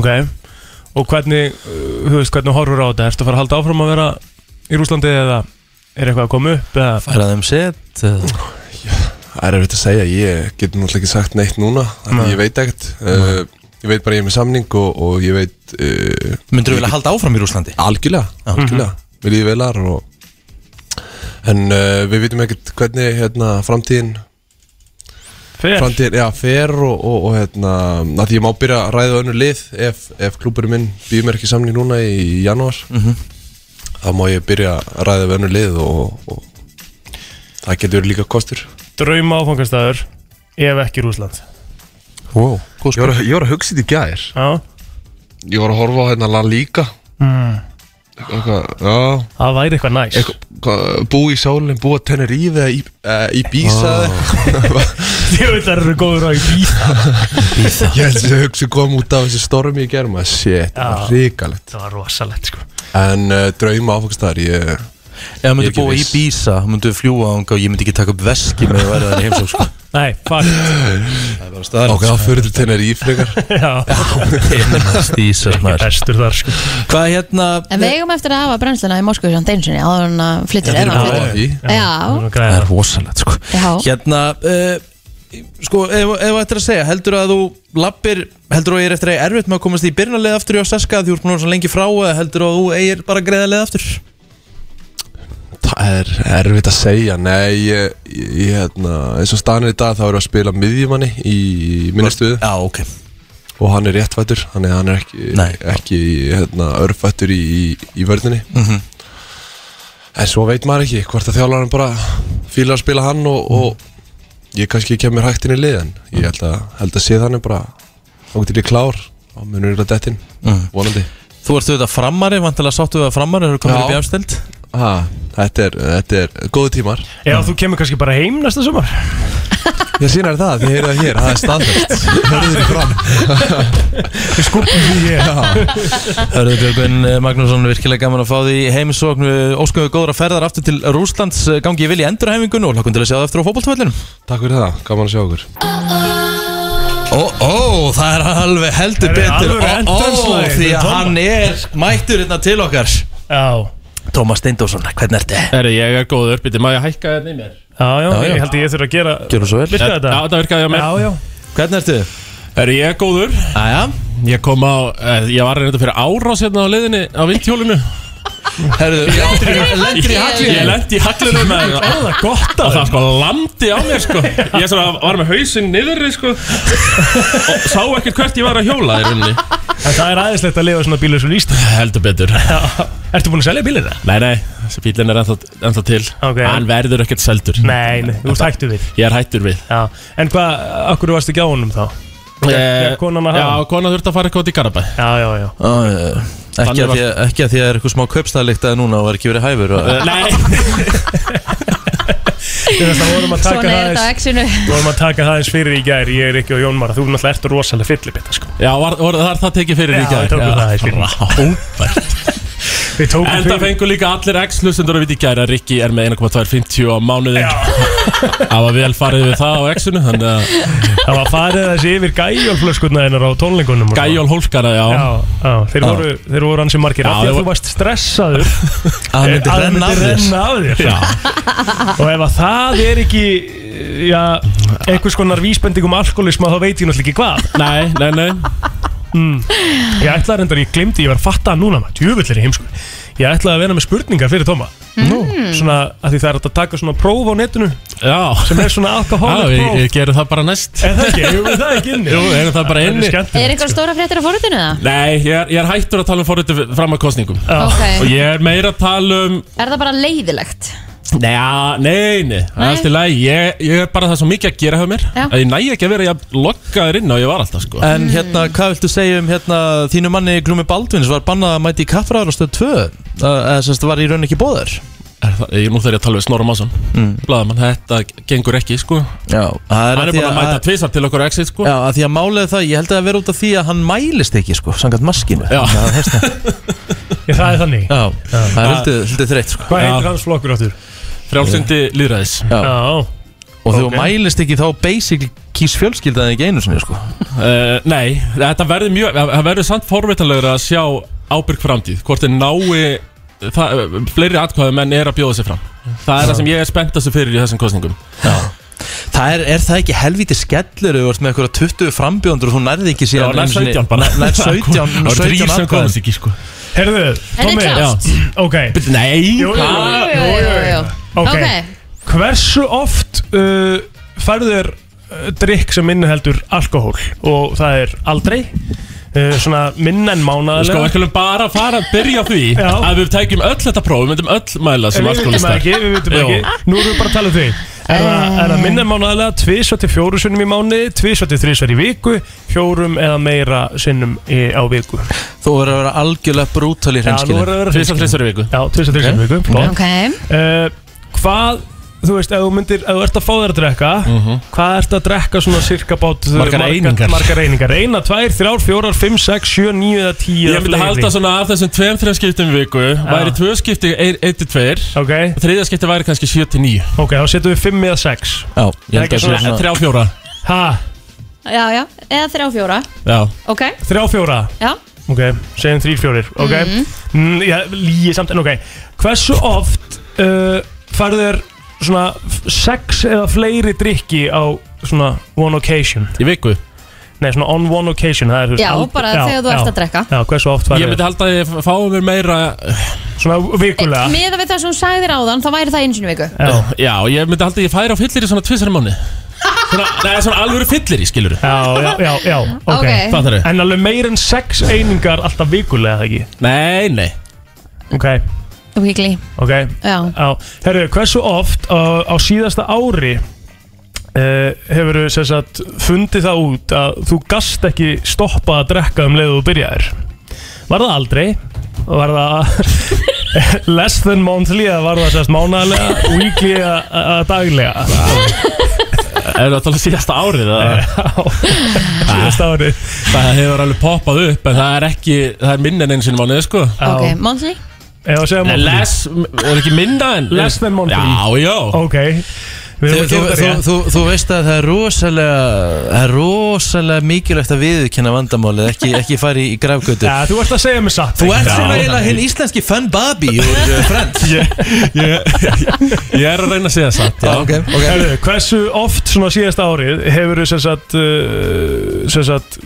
Ok Og hvernig, uh, þú veist, hvernig horfur á þetta? Ertu að fara að halda áfram að vera í Rúslandi eða er eitthvað að koma upp eða Færa þeim set eða- Það er erfitt að segja, ég get náttúrulega ekki sagt neitt núna Þannig Nei. ég veit ekkert. Uh, Ég veit bara ég er með samning og, og ég veit uh, Myndur þú vilja halda áfram í Rúslandi? Algjörlega, algjörlega. Við líði velar og En uh, við vitum ekkert hvernig hérna, framtíðin fer? Framtíðin, já, fer og, og, og hérna að Því ég má byrja að ræða önnu lið Ef, ef klúburinn minn býður mér ekki samning núna í janúar. Þá má ég byrja að ræða önnu lið og, og það getur verið líka kostur Drauma áfangastæður ef ekki Rúsland wow. ég, var að, ég var að hugsa þetta í gær. Já. Ég var að horfa á hérna La Liga. Mm. eitthvað, Já. Það væri eitthvað næs. Eitthvað, hvað, Bú í sólinn, bú að Tenerife eða í, uh, í Bísa Ég veit það eru góður á í bíða Ég held að hugsi kom út af þessi stormi í germa Shit, það var Já. ríkalegt Það var rosalegt sko. En uh, drauma áfengstæðar Ég, Ef er ekki búa í. Bísa, myndu fljúa ánga og ég myndi ekki taka upp veski með að verða það í heimsók sko. Nei, fuck. Það er bara staðar ok, þá fyrir til Tenerife frekar. Já. Stísar maður. Restur þar sko. Hvað hérna En við eigum eftir að hafa brennsluna í Moskvu samt einu sinni áður en að er bara flyttur. því Já, Það er rosalegt sko. Hérna uh, Sko, ef, ef þetta er að segja Heldur að þú lappir Heldur að þú er eftir að erfitt með að komast í byrjunarleið aftur í Osaska Því þú ert búin að vera svo lengi frá Eða heldur að þú eigir bara greiðarleið aftur Það er erfitt að segja Nei, ég, ég, hérna eins og stanir í dag þá við að spila miðjumanni í minni stuðu Já, ok og hann er réttfættur þannig að hann er ekki, Nei. ekki hérna, örfættur í, í, í vörðinni Mhm. en svo veit maður ekki hvort að þjálfarinn bara fílar að spila hann og, og ég kannski kemur hægt inn í liðan ég held að, held að sé þannig bara þá getur ég klár og munur þetta dettin Mhm. vonandi Þú ert auðvitað frammari, vantilega sáttu við að frammari Eru komin Já. upp í afstild ha, þetta, er, þetta er góðu tímar. Já, þú kemur kannski bara heim næsta sumar. Ég sínar það, þið heyrðu það hér, það er staðfest. Hörðu þið fram. Við skupum því ég Hörðu Björgvin eh, Magnússon, virkilega gaman að fá því í heimsókn. Við óskum við góðra ferðar aftur til Rúslands Gangi ég vil í endurhæfingun og hlakkum til að sjá það eftir á fótboltavöllunum. Takk fyrir það, gaman að sjá okkur Ó, ó, það er alveg heldur er betur. Ó, ó, því að hann er mættur hérna til okkar. Já Tómas Steindósson, hvernig ertu? Herri, ég er góður, byrju, má ég hækka þetta í mér? Já, já, Já, já. ég held að ég þurfa að gera Gjörðu svo vel Virka þetta? Já, þetta virkaði á mér Já, já Hvernig ertu? Herri, ég er góður Æja, Ég kom á, eh, ég var reynda fyrir árás hérna á leiðinni á vindhjólinu herðu, lendur í Ég hallinu lendi í haglinu með Er það gott Og að það sko landi á mér sko. Ég svona var með hausinn niðurri sko. Og sá ekkert hvert ég var að hjóla í rauninni. En það er aðeinslegt að lifa svona bílur svo líst. Heldur betur. Ertu búin að selja bílir það? Nei, nei, þessi bílinn er ennþá, ennþá til. Ok. Hann verður ekkert seldur. Nei, nei, þú ert hættu við. Ég er hættur við. Já, en hvað, akkur varstu ekki á honum þá? Eh, konan að Já, hafa? kona þurfti að fara eitthvað út í Garabæ. Já, já, já. Já. Ekki að, því að, ekki að því að það er eitthvað smá kaupstæðlikt að núna og var ekki verið hæfur og... Eh, Nei, Þú veist að vorum að taka það er Við vorum að taka það eins fyrir í gær Ég er ekki á Jón Mara Þú náttúrulega ert rosalega fyllibitta sko. Já, var, var, það er það tekið fyrir í Já, gær? við tókum það fyrir. Við tókum En það fengur líka allir X-hlustendur að vita í gæri að Rikki er með 1,250 á mánuði. Já, Það var vel farið við það á X-unu það var farið þessi yfir gæjólflöskutna hennar á gæjól hólkara, já. Já, já, þeir voru, þeir voru ansi margir. Af því að þú varst stressaður Að hann myndi að renna af þér. og ef að það er ekki já, einhvers konar vísbending um alkoholisma þá veit ég náttúrulega ekki hvað. Nei, nei, nei ég ætlaði reyndar, ég glemdi, ég var fatta núna maður, er ég heimsku ég ætlaði að vera með spurningar fyrir Tóma Mm. svona að því það er hægt að taka svona próf á netinu Já, sem er svona já alkohólik við, próf við gerum það bara næst er það ekki, hefur við það ekki inni Jú, erum það bara inni skemmtilegt. Er einhver stóra fréttir á fórhundinu það? Nei, ég er, ég er hættur að tala um forriti fram að kostningum Já. Ok, Og ég er meira að tala um er það bara leiðilegt? Nei, nei, nei, það er allt í lagi. Ég, ég er bara það svo mikið að gera hjá mér. Já. að ég næ ekki að vera ég lokkaður inn og ég var alltaf sko. En hérna, hvað viltu segja um hérna þínu manni Glúmi Baldvins? Var bannað að mæti í kaffræður á stöð 2 eða sérst var í raun ekki bóður er það, ég, Nú þegar ég að tala við Snorra Másson. Mm. Blaðamann, þetta gengur ekki sko. Já, það Hann er búin að mæta tvisar til okkur exit sko. Já, að því að málið er það, ég held að það vera út af því að hann mælist ekki sko, sangat maskinu. Já. Það, heyrst það. Ég, það er þannig. Já, það er hildið, þreytt sko. Hvað heitir hans flokkur áttur? Frjálsundi líðræðis Já. Já, Og þegar Ok. þú mælist ekki þá basically kýs fjölskyldaði ekki einu sinni sko uh, Nei, þetta verður mjög Það verður samt forvitalegur að sjá ábyrg framtíð Hvort þeir nái það, Fleiri atkvæðum en er að bjóða sig fram Það er það sem ég er spenntastu fyrir í þessum kostningum Það er, er það ekki helvíti skellur þú ert með eitthvað 20 frambjóndur og þú nærði ekki Já, síðan nær einu sinni- 17 bara Nær 17, Það var 17 þrýr sem atkvæðum. komast ekki sko Herðu, Tommi klárt? Ok, Nei, Jú, jú, hvað? Jú, jú, jú, jú. Ok. Hversu oft uh, færðu þér uh, drikk sem inniheldur alkohól? Og það er aldrei. Uh, svona minna en Sko, mánaðarlega. Við skulum bara fara að byrja á því Já. að við tækjum öll þetta próf, við myndum öll mæla sem við vitum það alkoholistar ekki, við vitum það Jú. ekki. Nú erum við bara að tala um því. Er það, er það minna en mánaðarlega, tvisvar til fjóru sinnum í mánuði, tvisvar til þrísvar í viku, fjórum eða meira sinnum í, á viku? Þú verður að vera algjörlega brútal í Já, nú hreinskilin verður að vera Tvisvar, þrisvar í viku. Já, tvisvar til þrísvar í viku, flott. Ok. Uh, Hvað, þú veist, ef þú myndir, ef þú ert að fá þér að drekka Hvað ert að drekka svona cirka bát Mhm. Margar einingar. Margar einingar, eina, tvær, þrjár, fjórar, fimm, sex, sjö, níu eða tíu Ég myndi halda svona af þessum tveim, þreim skiptum í viku. Væri tvö skipti 1-2 Ok, Og þriðja skipti væri kannski 7-9 ok, þá setjum við fimm eða sex. Já, ég held Ekki að svona- sé svona 3-4 Ha, Já, já, eða þrjá fjóra. Já. Ok, þrjá, fjóra? Já. Ok, segjum þrýr, fjórir, ok. Mm. Já, líi samt, en ok. Hversu oft uh, færðu þér svona sex eða fleiri drikki á svona one occasion? Í viku? Nei, svona on one occasion það er, þú veist, Já, ald- bara þegar þú ert að drekka. Já, hversu oft Ég færðu myndi halda að ég fáum mér meira Svona vikulega. Með við það sem þú sagðir áðan, þá væri það einu sinni í viku. Já, Já, ég myndi halda að ég færi á fyllir í svona tvisar mánu Svona, nei, svona alvöru fyllir í, skilur já, já, já, já ok. Ok. Fattar þau? En alveg meir en sex einingar alltaf vikulega, eða ekki? Nei, nei. Ok, Weekly, ok. Já. Já, herru, hversu oft á, á síðasta ári uh, hefur þú sagt, fundið það út að þú gast ekki stoppa að drekka um leiðu þú byrjaðir? Var það aldrei? Var það less than monthly eða var það sérst mánaðlega, weekly eða eða daglega? Er það að tala síðasta árið eða? síðasta ári Það hefur alveg poppað upp En það er ekki, það er minna en einu sinni mánuði, sko. Ok, monthly Less, er ekki minna en Less than monthly. Já, já. Ok. Við Þú, þú, þú, þú, þú veist að það er rosalega það er rosalega mikilvægt að viðurkenna vandamálið, ekki, ekki fara í, grafgötu Já, þú ert að segja mér satt. Þú ert svona eiginlega hinn íslenski fun úr uh, ég, ég, ég er að reyna að segja satt Já, ok, ok. Herðu, hversu oft svona síðasta árið hefur þú sem sagt, uh, sem sagt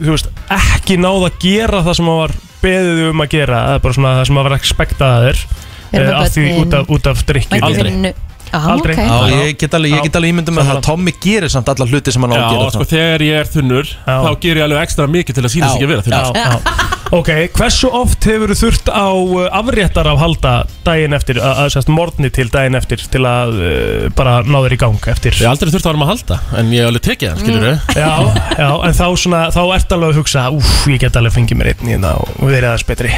þú veist, ekki náð að gera það sem að var beðið um að gera það er bara svona það sem að var ekspektaðir Vera með af því út af, út af drikkjum Mætti Aldrei. Já, Aldrei. ok. Já, ég get alveg, ég get alveg ímyndum með það að Tommy gerir samt alla hluti sem hann á að gera sko, þegar ég er þunnur. Þá ger ég alveg ekstra mikið til að sína sig ekki að vera þunnur. Ok, hversu oft hefur þú þurft á uh, afréttar af halda daginn eftir, að, að sérst morgni til daginn eftir til að uh, bara ná þér í gang eftir? Ég hef aldrei þurft að vera með að halda En ég hef alveg tekið það, skilur Mm. þau Já, já, en þá svona, þá ert alveg að hugsa Úf, ég get alveg fengið mér einn í hérna og verið aðeins betri.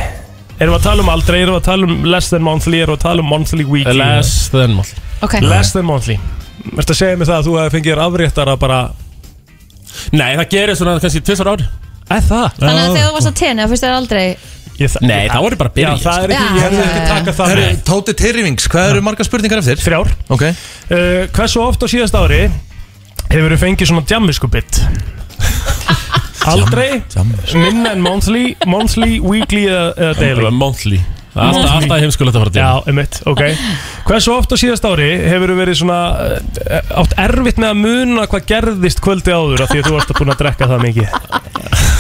Erum við að tala um aldrei, erum við að tala um less than monthly, erum við að tala um monthly weekly? Less than mál Ok, Less than monthly. Verður að segja mig það að þú hefði fengið þér afréttar að bara Nei, það gerir svona kannski tvisar ár Eð það? þannig að þegar þú varst að tenni, það fyrst þér aldrei Ég, það Nei, þá er ég bara að Já, það er ekki, ég hefði ekki já. taka það. Með Tóti Tyrfings, hvað eru margar spurningar eftir? Þrjár. Ok. Uh, Hversu oft á síðast ári hefur þú fengið svona djammiskubitt? Aldrei, minna en monthly, monthly, weekly eða, daily? Monthly. Það alltaf, alltaf heimskulegt að fara til Já, emitt, ok. Hversu oft á síðast ári hefur þú verið svona uh, átt erfitt með að muna hvað gerðist kvöldi áður af því að þú varst að búin að drekka það mikið? Það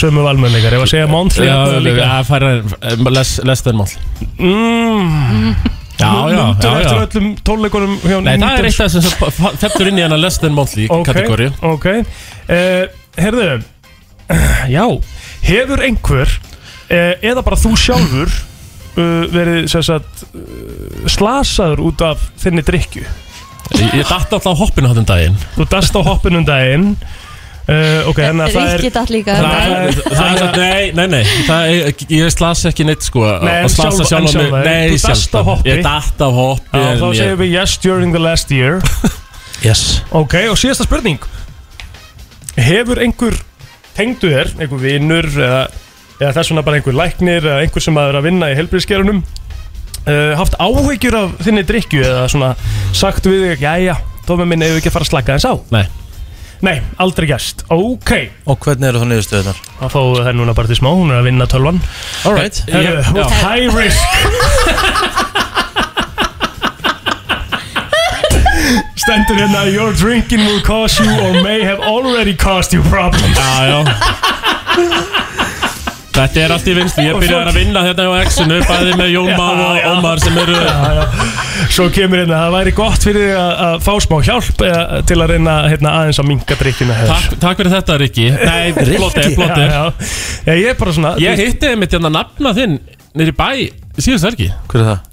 sömu valmöðleikar Ef að segja monthly Já, hérna líka. það færa eh, less, than mall mm, Já, já, já, eftir já. öllum tónleikunum hjá Nei, það er eitt af þessum sem fettur inn í hana less than monthly Ok, kategóri ok. Uh, Herðu Já Hefur einhver uh, eða bara þú sjálfur uh, verið sem sagt, uh, slasaður út af þinni drikju Ég, ég datt alltaf á hoppinu þáttum daginn. Þú dast á hoppinu um daginn uh, Ok, þannig að það er Rikki datt líka Það er, það er, nei, nei, nei það er, Ég slas ekki neitt sko Nei, slasa sjálf- en sjálfan mig. sjálfan þig. Nei, Þú á sjálfan. hoppi. Ég datt af hoppi Já, þá segjum við yes during the last year Yes Ok, og síðasta spurning Hefur einhver tengdu þér, einhver vinnur eða, eða þess vegna bara einhver læknir eða einhver sem að er að vinna í helbriðskerunum uh, haft áhyggjur af þinni drikju eða svona sagt við þig, jæja, tómi minn ef við ekki að fara að slaka þess á Nei Nei, aldrei gæst, ok. Og hvernig eru það niðurstöðunar? Það fáum við það núna bara til smá, hún er að vinna tölvan. Alright Herru, Já. with high risk? Stendur hérna Your drinking will cause you or may have already caused you problems. Já, já Þetta er allt í vinstu, ég byrjaði að vinna hérna á X-inu Bæði með Jón Má Já, já. og Ómar sem eru Já, já. Svo kemur hérna, það væri gott fyrir þig að, að fá smá hjálp eða, til að reyna hérna, aðeins að minka drikkina hefur Takk, takk fyrir þetta, Rikki Nei, flottir, flottir Já, já. já, ég er bara svona Ég hitti einmitt hérna nafna þinn Nýri bæ síðust verki Hver er það?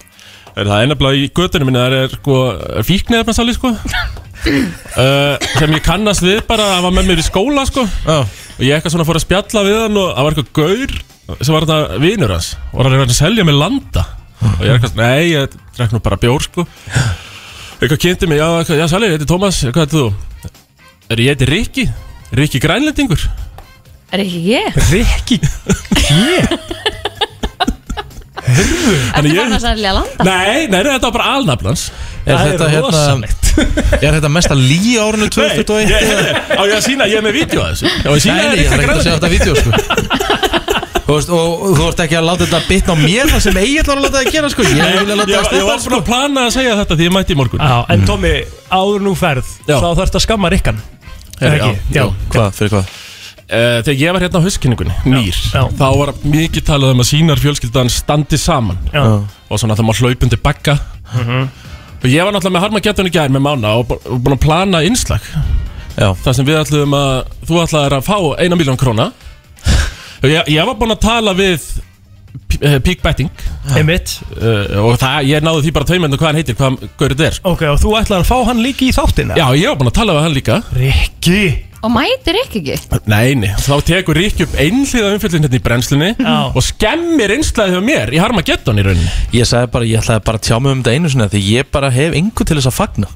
Er það einabla í göttunum minni Það er sko fíknefnarsali sko uh, Sem ég kannast við bara Hann var með mér í skóla sko. Og ég eitthvað svona fór að spjalla við hann Og það var eitthvað gaur Sem var þetta vinur hans. Og hann er að selja með landa? Og ég er eitthvað Nei, ég drekk nú bara bjór sko. Eitthvað kynnti mig Já, já Sali, ég heiti Tómas Hvað heitir þú? Er ég heiti Rikki? Rikki Grænlendingur. Er ekki ég? Rikki Ég? Ertu ég- farin að selja landa? Nei, nei, nei, þetta var bara alnaflans Er Það er þetta hérna rosalegt. Er þetta mesta lí árinu 2021? eða? Á ég að sína, ég er með vídeo að þessu Já, ég sína Nei, nei, ég þarf ekki að sjá þetta vídeo sko Þú veist, og þú ert ekki að láta þetta bitna á mér það sem Egil var að láta það gera sko Ég vilja láta Ég, það ég var sko búin að plana að segja þetta því ég mætti í morgun Já, en Tómi, áður nú ferð Já. þá þarfst að skamma Rikkan Er ekki? já, Já, Hvað, fyrir hvað? Uh, þegar ég var hérna á hauskinningunni, nýr já. þá var mikið talað um að sínar fjölskyldan standi saman. Já. og svona það má hlaupundi bagga. Mhm. og ég var náttúrulega með Harmageddon í gær með Mána og búin að plana innslag. Já. Þar sem við ætluðum að þú ætlaðir að fá eina miljón króna. Og ég, ég var búin að tala við eh, Peak Betting. Uh, og það, ég náði því bara tveimöndu hvað hann heitir, hvað hann gaurið er Ok, og þú ætlar að fá hann líka í þáttina? Já, ég var búin að tala við hann líka. Rikki Og mætir ekki ekki? Nei, nei, þá tekur Ríkki upp einhliða umfjöldin hérna í brennslunni Já. og skemmir einslaðið hjá mér í Harmageddon í rauninni Ég sagði bara, ég ætlaði bara að tjá mig um þetta einu sinni Því ég bara hef engu til þess að fagna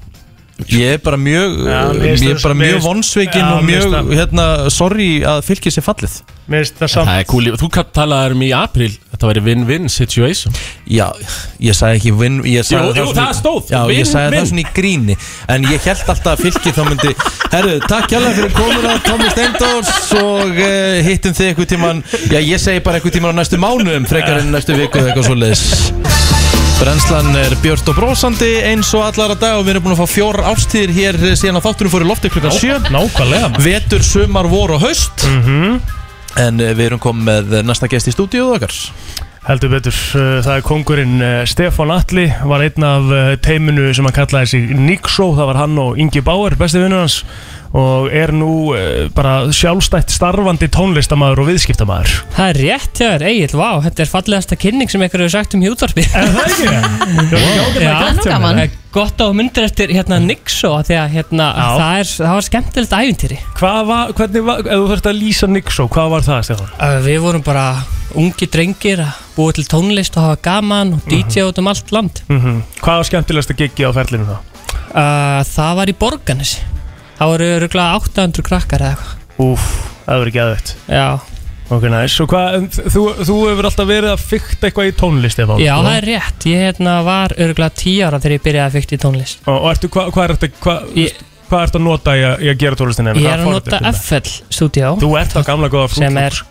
Ég er bara mjög bara mér mjög finnst- vonsveikin Já, og mjög, hérna, sorry að fylgið sér fallið. Það samt Það er cool, þú talaðir um í april Þetta væri win-win situation. Já, ég sagði ekki sagði Jú, jú, svona- það stóð, Já, win, ég sagði win. það svona í gríni. En ég held alltaf að fylgið þá myndi Herru, takk hjálpa fyrir komuna Tommy Steindors og uh, hittum þið eitthvað tíman Já, ég segi bara eitthvað tíman á næstu mánuðum Frekar en næstu viku eða eitthvað svoleiðis Brennslan er björt og brósandi eins og allara dag og við erum búin að fá fjórar ástíðir hér síðan að þáttunum fór í lofti klukkan 7 Nákvæmlega. Vetur, sumar, vor og haust. Mhm. En uh, við erum komið með næsta gest í stúdíu okkar. Heldur betur, uh, það er kongurinn Stefán Atli var einn af teiminu sem hann kallaði sig Nixo, það var hann og Ingi Bauer, besti vinnur hans og er nú uh, bara sjálfstætt starfandi tónlistamæður og viðskiptamæður Það er rétt hjá þér, Egil, vá, þetta er fallegasta kynning sem einhver hefur sagt um hjútvarpi Er það ekki? Já, Það er nú gaman. það er gott á myndir eftir hérna Nixo af því að hérna, það, er, það var skemmtilegt ævintýri. Hvað var, hvernig var, ef þú þurft að lýsa Nixo, hvað var það Stefán? Uh, Við vorum bara ungi drengir að búa til tónlist og hafa gaman og DJ út um allt land. Mm Hvað var skemmtilegast að giggi á ferlinu þá? uh, Það var í Borganes Það voru röglega 800 krakkar eða eitthvað. Úf, það verið geðveitt Já, Ok, næs, og hvað, þú, þú hefur alltaf verið að fykta eitthvað í tónlist, Stefán? Já það er rétt, ég hérna, var örgulega 10 ára þegar ég byrjaði að fykta í tónlist. Og, og ertu, hvað, hvað er þetta, hvað, Ég- hvað ertu að nota í að, í að gera tónlistina? Ég er að nota FL Studio. Þú ert á gamla góða sem er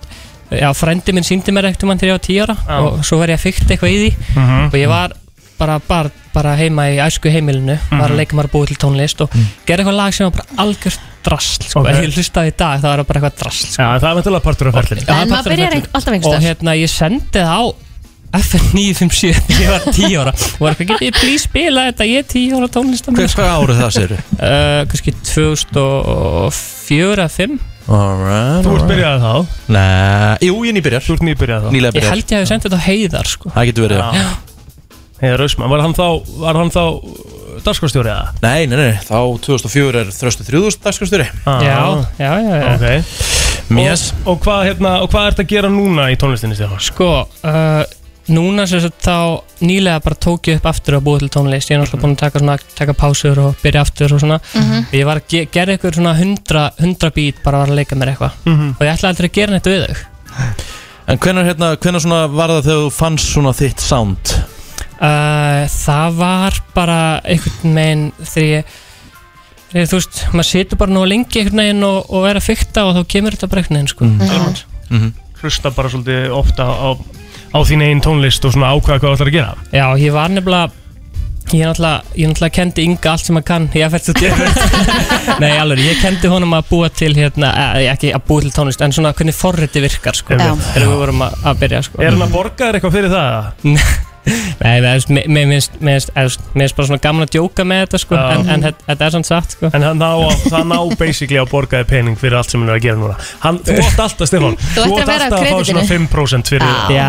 Já, frændi minn síndi mér ekkert um hann þegar ég var 10 ára Já. og svo var ég að fykta eitthvað í því. Mhm. og ég var bara, bara, bara heima í æsku heimilinu var að leika maður að búa til tónlist og gerði eitthvað lag sem var bara algjört drasl sko. Ok. ef ég hlustaði í dag það var bara eitthvað drasl sko. Já, það er vantilega partur af ferlinu Já, En partur og hérna ég sendi það á FN 957 þegar ég var 10 ára. Og var eitthvað, getið þið please spila þetta? Ég er 10 ára tónlistamæður Hvað hvað árið það séru? uh, kannski 2004 eða 5 Alright, Þú ert byrjað þá? Nei, jú, ég nýbyrjar. Þú ert nýbyrjað þá? Nýlega Ég held ég hefði sendið þetta á heiðar sko. Það getur verið, já Heiðar Ausmann, var hann þá, var hann þá dagskostjóri eða? Nei, nei, nei, þá 2004 er þröstu 3000 dagskastjóri Ah, Já, já, já, já. Ok Yes Og, og hvað hérna, og hvað ert að gera núna í tónlistinni Stefán? Sko, uh, núna sem sagt þá nýlega bara tók ég upp aftur að búa til tónlist Ég er náttúrulega búin að taka, svona, taka pásur og byrja aftur og svona Mhm. Ég var að ge gera eitthvað svona hundra, hundra bít bara var að leika mér eitthvað Mhm. Og ég ætla aldrei að gera neitt við þau En hvenær, hérna, hvenær svona var það þegar þú fannst svona þitt sound? Uh, það var bara einhvern veginn þegar ég þegar þú veist, maður situr bara nú lengi einhvern veginn og, og er að fykta og þá kemur þetta bara einhvern veginn sko. Mhm. Mhm. Hlusta bara svolítið ofta á, á þín einn tónlist og svona ákvæða hvað þú ætlar að gera Já, ég var nefnilega ég náttúrulega, ég náttúrulega kendi Inga allt sem maður kann ég fært svo Nei, alveg, ég kendi honum að búa til hérna, eh, ekki að búa til tónlist en svona hvernig forriti virkar sko, Já. þegar við vorum að, að byrja sko. Er hann að borga þér eitthvað fyrir það? Nei, það er- mér finnst bara svona gaman að djóka með þetta sko, Já. en, en þetta- þetta er svona satt sko. En hann ná, það ná basically að borga þér pening fyrir allt sem hann er að gera núna hann, Þú átt alltaf, Stefán Þú ættir að vera átt alltaf að fá kreditinu. svona 5% fyrir Já,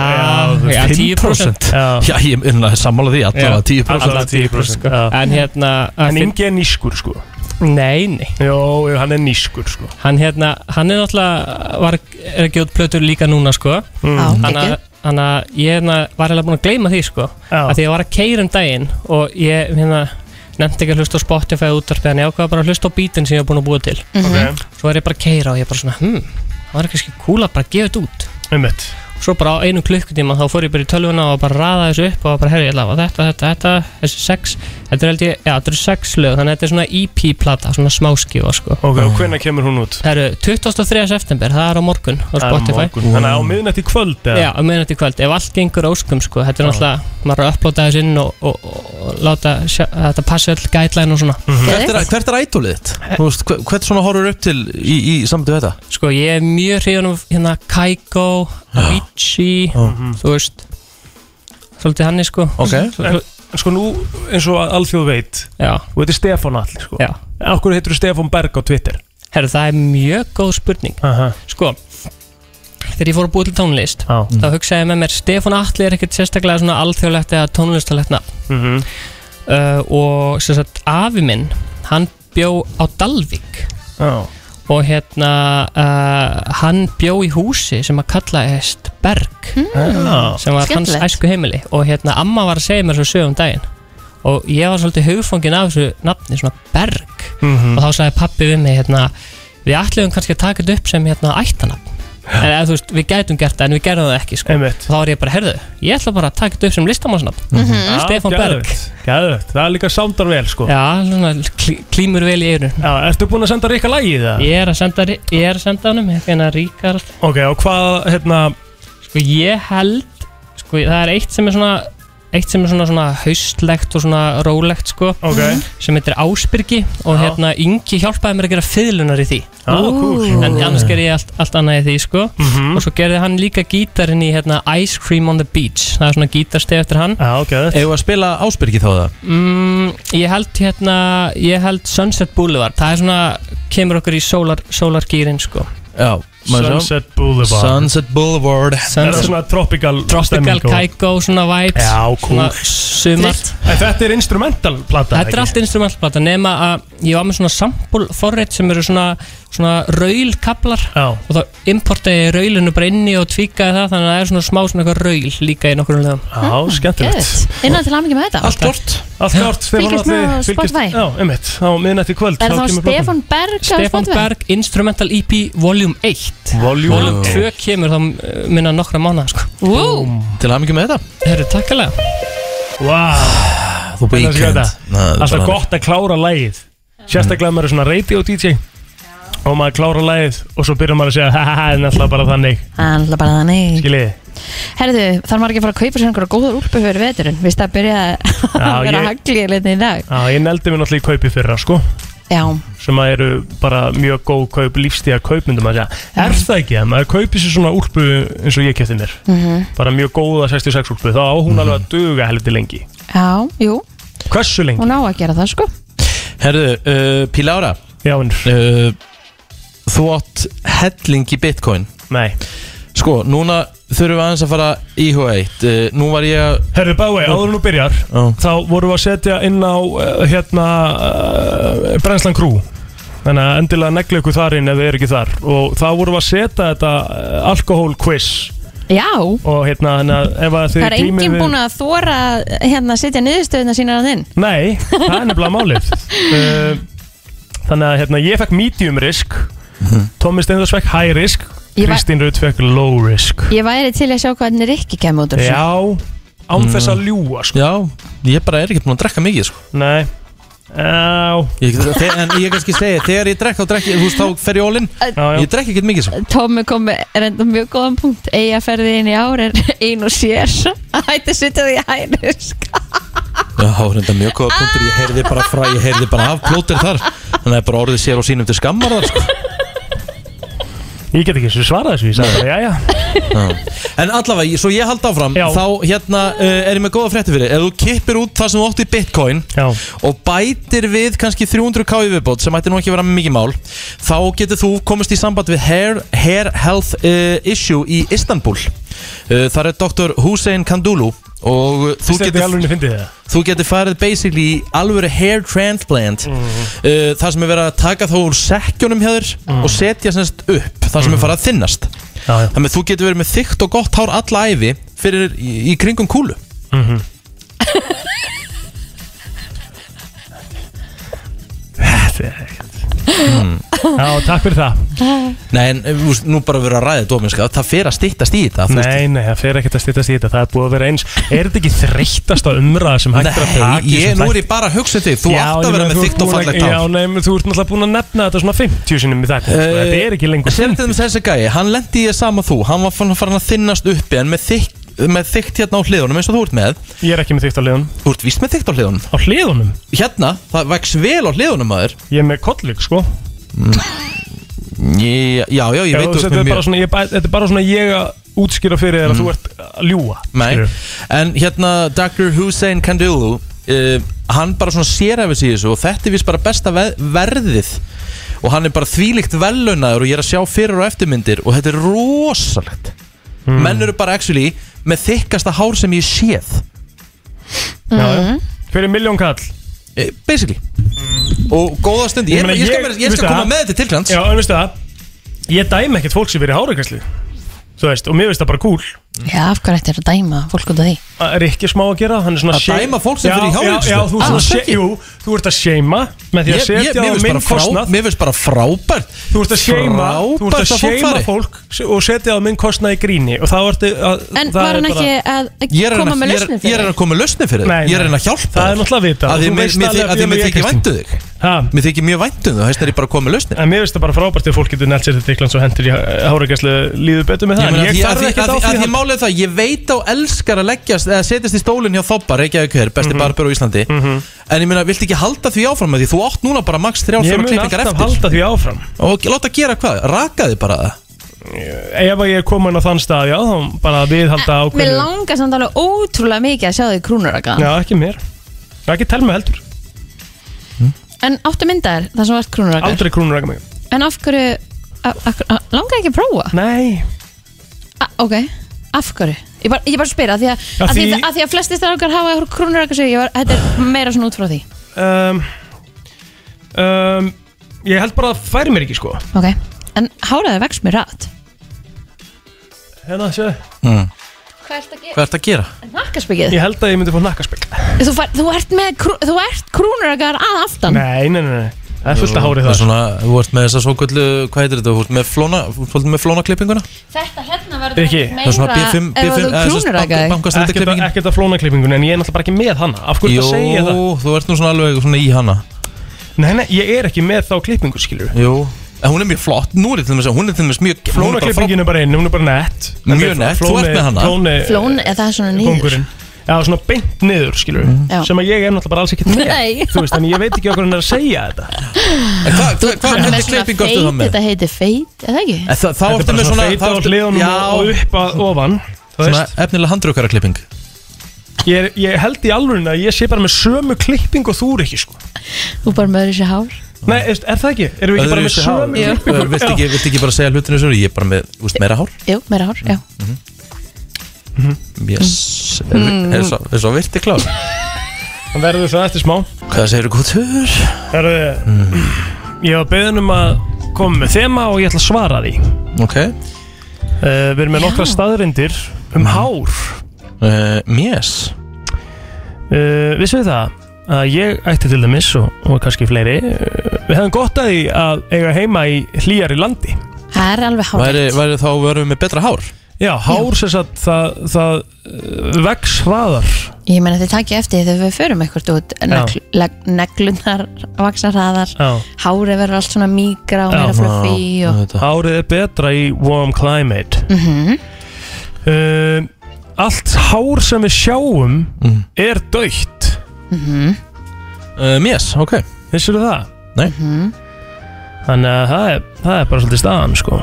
þú já, 10%. Já, Já, ég er sammála því, allavega 10% Allavega 10% sko. já. En hérna En að finn- Ingi er nýskur sko Nei, nei Jó, jú, hann er nýskur sko Hann hérna, hann er náttúrulega var, er ekki út plötur líka núna sko Mm. Já, Þannig að- geggjað. Þannig að ég hérna, var eiginlega búin að gleyma því sko. Að því ég var að keira um daginn og ég hérna, nefndi ekki að hlusta á Spotify eða útvarpið en ég ákvaða bara að hlusta á beatin sem ég var búin að búa til. Ok, svo er ég bara að keira og ég bara svona hmm, það var kannski cool að bara gefa þetta út. Um mitt svo bara á einu klukkutíma þá fór ég bara í tölvuna og bara raða þessu upp og bara herri, ég hafa þetta, þetta, þetta, þessi sex þetta er held ég, já, þetta eru sex lög þannig að þetta er svona EP-plata, svona smáskífa sko. Ok, og hvenær kemur hún út? það eru 23. september, það er á morgun á Spotify morgun. Þannig að á miðnætt í kvöld eða? Já, á miðnætti kvöld, ef allt gengur óskum sko, þetta er náttúrulega, maður er að upplóta þess inn og, og, og láta sjá, þetta passi öll guideline og svona Hvert er, hvert er ædolið þitt? Hver- Hvert svona horfur upp til í, í samtöðu þetta? Sko, Kaiko, Avicii þú veist svolítið hann sko. Ok. En, sko nú, eins og að alþjóð veit Já, Þú heitir Stefán Allir sko. Já. Akkur heitir þú Stefán Berg á Twitter? Herru, það er mjög góð spurning. Aha. Sko, þegar ég fór að búa til tónlist Já. þá hugsaði ég með mér, Stefán Atli er ekkert sérstaklega svona alþjóðlegt eða tónlistalegt nafn. Mhm. uh, og sem sagt, afi minn hann bjó á Dalvík. Já og hérna uh, hann bjó í húsi sem að kallaðist Berg. Já sem var hans Skemmtilegt. æsku heimili. Og hérna amma var að segja mér svo sögum daginn. Og ég var svolítið hugfangin af þessu nafni, svona Berg. Mhm. og þá sagði pappi við mig hérna við ætlum kannski að taka þetta upp sem hérna ættanafn en eða, þú veist, við gætum gert það en við gerðum það ekki sko. Einmitt. Og þá var ég bara, herðu, ég ætla bara að taka þetta upp sem listamannsnafn Já, Stefán Berg. geðveikt, Geðvegt, það er líka sándar vel sko. Já, svona, klí, klímur vel í eyrun. Já, ertu búin að senda Rikka lægið það? ég er að senda, ég er að senda honum hérna Ríkard Ok, og hvað, hérna Sko ég held Sko það er eitt sem er svona Eitt sem er svona, svona haustlegt og svona rólegt sko Ok. Sem heitir Ásbyrgi Og Já. hérna Ingi hjálpaði mér að gera fiðlunar í því. Já, cool. En annars gerði ég allt, allt annað í því sko. Mhm. Og svo gerði hann líka gítarinn í hérna Ice Cream on the Beach. Það er svona gítarstef eftir hann. Já, ok. Eða að spila Ásbyrgi þá það? mm, Ég held hérna Ég held Sunset Boulevard. Það er svona Kemur okkur í sólar, sólargýrin sko. Já. Sunset Boulevard. Sunset Boulevard. Er það Sunset, svona tropical Tropical Kaiko Svona vibes. Já, cool. Svona sumar. En þetta er instrumental plata Þetta er allt instrumentalplata nema að ég var með svona sample forrið sem eru svona, svona raulkablar og þá importaði raulinu bara inni og tvíkaði það þannig að það er svona smá svona eitthvað raul líka í nokkur lögum Já, skemmtilegt. Geðveikt. Innan til aðmyggjum með þetta. Allt kort Allt Fylgist Atli með Spotify. Já, einmitt, á miðnætti kvöld Er þá það. Stefán Berg á Stefán Spotify? Berg Instrumental EP Volume 1 Volume Volume 2 kemur þá uh, minna nokkra mánuða sko. Woo. Til aðmyggjum með þetta. Herru, takkilega Vá. Þú það er Alltaf gott að klára lægið Sérstaklega maður er svona radio DJ Og maður klára lægið Og svo byrjar maður að segja Haha, en alltaf bara þannig. Er bara þannig. Skiljiði? Herðu, þarf maður ekki að fara að kaupa sér einhverja góðar úlpu fyrir veturinn? Vist það byrja að vera ég- hagli í dag. Já, ég neldi mér náttúrulega í kaupi fyrra, sko. Já, sem að eru bara mjög góð kaup lífstíða kaupmyndum að segja. Er það ekki að maður kaupi sér svona úlpu eins og ég kefti mér? Mhm. bara mjög góða 66 úlpu þá á hún alveg að duga helviti lengi. Já, jú, hversu lengi? hún á að gera það sko. Herðu, uh, Píla Ára Já, vinnur uh, þú átt helling í bitcoin. Nei. Sko, núna þurfum við aðeins að fara í H1 uh, Nú var ég að Herru Bái, áður en þú byrjar Þá vorum við að setja inn á uh, hérna uh, Brennslan Crew. Þannig að endilega negla ykkur þar inn ef þið eru ekki þar. Og þá vorum við að setja þetta uh, alkohól quiz. Já, Og hérna, þannig að ef að þið það er enginn búin að þóra hérna að setja niðurstöðuna sína á þinn Nei, það er nefnilega málið. Uh, Þannig að hérna, ég fekk medium risk Tómi Steindors fekk high risk var- Kristín Rutt fekk low risk. Ég væri til að sjá hvernig Rikki kemur út úr þessu. Já, án þess að ljúa sko. Já, ég bara er ekki búin að drekka mikið sko. Nei. Já. Ég, þe- En ég kannski segi, þegar ég drekka og drekki Þú veist, þá fer ég all in. Ég drekki ekki mikið sko. Tómi kom með reynda mjög góðan punkt. Eigaferði inn í ár er ein og sér. Að hætti setja því hærisk Já, reynda mjög góða punktur Ég heyrði bara frá, ég heyrði bara af plótir þar. Þannig að bara orðið sér og sínum til skammar þar sko. Ég get ekki svo svarað þessu, ég sagði bara, já, já Já. En allavega, svo ég hald áfram Þá hérna uh, er ég með góða frétti fyrir Ef þú kippir út það sem þú átt í bitcoin Já. Og bætir við kannski 300k í viðbót Sem ætti nú ekki að vera mikið mál Þá getur þú komist í samband við Hair, hair Health uh, Issue í Istanbul uh, Það er Dr. Hussein Kandulu Og uh, þú það Þú getur farið basically í alvöru hair transplant Mhm. uh, Það sem er verið að taka þá úr sekkjónum hjá þér Mhm. Og setja semst upp Það sem er farið að þinnast já, já. Þannig að þú getur verið með þykkt og gott hár alla æfi Fyrir í, í kringum kúlu Mhm. Þetta er ekkert mm. Já, takk fyrir það. Nei, en eh, þú veist, nú bara verið að ræða dóminska Það fer að styttast í þetta þú veist. Nei, nei, það fer ekkert að stýttast í þetta. Það er búið að vera eins Er þetta ekki þreyttasta umræða sem hægt er að taka Nei, í ég, þessum nú er ég bara að hugsa þig. Þú Já, átt ég að vera meina, með þú ert þykkt og búin að- fallegt hár Já, nei, menn þú ert náttúrulega búin að nefna þetta svona 50 sinnum í þetta Eh, Þetta er ekki lengur Sér til þessi gæi, hann lendi í það sama þú. Hann var fann- farin að þinnast uppi En með þykkt með þykkt hérna á hliðunum eins og þú ert með. Ég er ekki með þykkt á hliðunum. Þú ert víst með þykkt á hliðunum. Á hliðunum? Hérna, það vex vel á hliðunum maður. Ég er með kollik, sko Já, já, ég Já, veit þú ert þetta, er bara svona, ég, þetta er bara svona ég að útskýra fyrir þér að þú ert að ljúa Nei, en hérna Dr. Hussein Kandulu uh, Hann bara svona sérhæfis í þessu Og þetta er vist bara besta ve verðið. Og hann er bara þvílíkt velunaður Og ég er að sjá fyrir og eftirmyndir Og þetta er rosalegt. Mm. Menn eru bara actually með þykkasta hár sem ég séð. Já. Fyrir miljón kall. Eh, Basically Og góða stund Ég, ég, ég, ég skal koma með þetta til hans Já, en veistu það? Ég dæmi ekkert fólk sem verið Þú veist, og mér veist það bara cool Já, af hverju ættir að dæma fólk út af því? Það er ekki smá að gera Hann er svona Að shame- dæma fólk sem Já, fer í hárgreiðslu? Já, já, þú, Ah, svona, það ekki. jú, þú ert að seima Með því að Ég- ég- setja mér á finnst minn bara frá- kostnað Mér finnst bara frábært Þú ert að seima Þú ert Frábært að að fólk seima fari. fólk Og setja á minn kostnað í gríni Og þá ertu að En það var er hann bara- ekki að Ég er að koma reyna- með ég er- lausnir ég er að reyna að koma með lausnir fyrir þig Nei, Ég er að reyna að hjálpa Það er náttúrulega að vita Að og því þú mér veist mér alveg þykir- að að því mér ég þykir Kristín. væntu þig Ha. Mér þykir mjög væntu þig Þess er ég bara að koma með lausnir En mér finnst það bara frábært Þegar fólk getur nælt sér til Íklands og hendur í hárakvæslu Líður betur með það Ég En ég að þarf ekkert að því- að því að- málið er það, ég veit á elskar að leggjast eða setjast í stólinn hjá Þoppa Reykjavík hver, besti barber á Íslandi. En ég meina, viltu ekki halda því áfram með því? Þú átt núna bara max 3-4 Ég mun klippingar alltaf eftir. halda því áfram. Og láta gera hvað, raka þið bara? Það Ef að ég er komin á þann stað, já, þá bara viðhalda Mér ákveðinu langar samt alveg ótrúlega mikið að sjá þig krúnuraka Já, ekki mér. Ekki tel mig heldur. En áttu myndaðir það sem vart krúnuraka Aldrei krúnur ekki mig. En af hverju a- a- a- langar ekki að prófa? Nei. A, Ok, af hverju? Ég bara, ég bara spyr að því að, Já, að, því, því- að því að flesti strákar hafa krúnuraka sig, ég var, þetta er meira svona út frá því um, um, Ég held bara að það færi mér ekki, sko Ok, en háraði vex mér rætt Hérna, séu mm. Hvað ert að gera? Hvað ert að gera? Nakkaspekið Ég held að ég myndi fá nakkaspegg þú, fær, þú ert með, krú, þú ert krúnurakar að aftan Nei, nei, nei, nei Það er fullt að hárið það svona, Þú ert með þessa svo gullu, hvað heitir þetta, þú ert með flóna, þú ert með flóna klippinguna Þetta hérna verður Rikki. Það er svona B5, ef B5 þú krúnurakaði bankastrætti Ekkert að- klippingin ekkert að flóna klippingun En ég er náttúrulega bara ekki með hana. Af hverju Jú, það segja það? þú ert nú svona alveg svona í hana. Nei, nei, ég er ekki með þá klippingu, skilur Jú, en hún er mjög flott, nú er þetta hún er til dæmis mjög hún er Flóna bara frá- klippingin er bara inn, hún er bara nett. Mjög nett, þú ert með hana. Flón, eða það er svona nýður Já, svona beint niður, skilur Já. Sem að ég er náttúrulega bara alls ekkert með Nei. Þú veist, en ég veit ekki okkur hann er að segja þetta En hvað, hvað, hvað Hann er með hvernig svona klippingu ertu feit, þá með? þetta heitir feit, eða ekki? En það- Þá Þetta er ertu bara með svona svona feita á þá ertu- hliðunum Já, og upp að ofan Þú Svona veist, efnilega handrukara klipping ég, er, ég held í alveg að ég sé bara með sömu klipping og þú er ekki, sko Þú bara með þessi hár Nei, veist, er það ekki? Erum við ekki bara með Öðruvísi hár. sömu klippingu? Viltu Já. ekki, viltu ekki bara segja hlutinu svo Ég er bara með, veist, meira hár Jú, meira hár, já Yes. Er, er, svo, er svo virti klár? Það verður svo eftir smá. Hvað segir þú góður? Herðu, ég var beðin um að koma með þema og ég ætla að svara því. Ok. Uh, uh, Við erum með nokkra staðrindir um hár. Yes uh, Vissu þið það að ég ætti til dæmis og, og kannski fleiri uh, Við hefum gott að því að eiga heima í hlýjar í landi. Það er alveg hár væri, væri þá verðum við með betra hár? Já, hár sem sagt það, það uh, vex hraðar. Ég meina þið takið eftir því þegar við förum eitthvað út negl, leg, neglunar vaksa hraðar Já. hárið verður allt svona mígra og meira fluffi og... Hárið er betra í warm climate. Mm uh, Allt hár sem við sjáum er dögt Mhm. um, Yes, ok. Vissir það? Nei. Þannig að það er, það er bara svolítið staðan sko.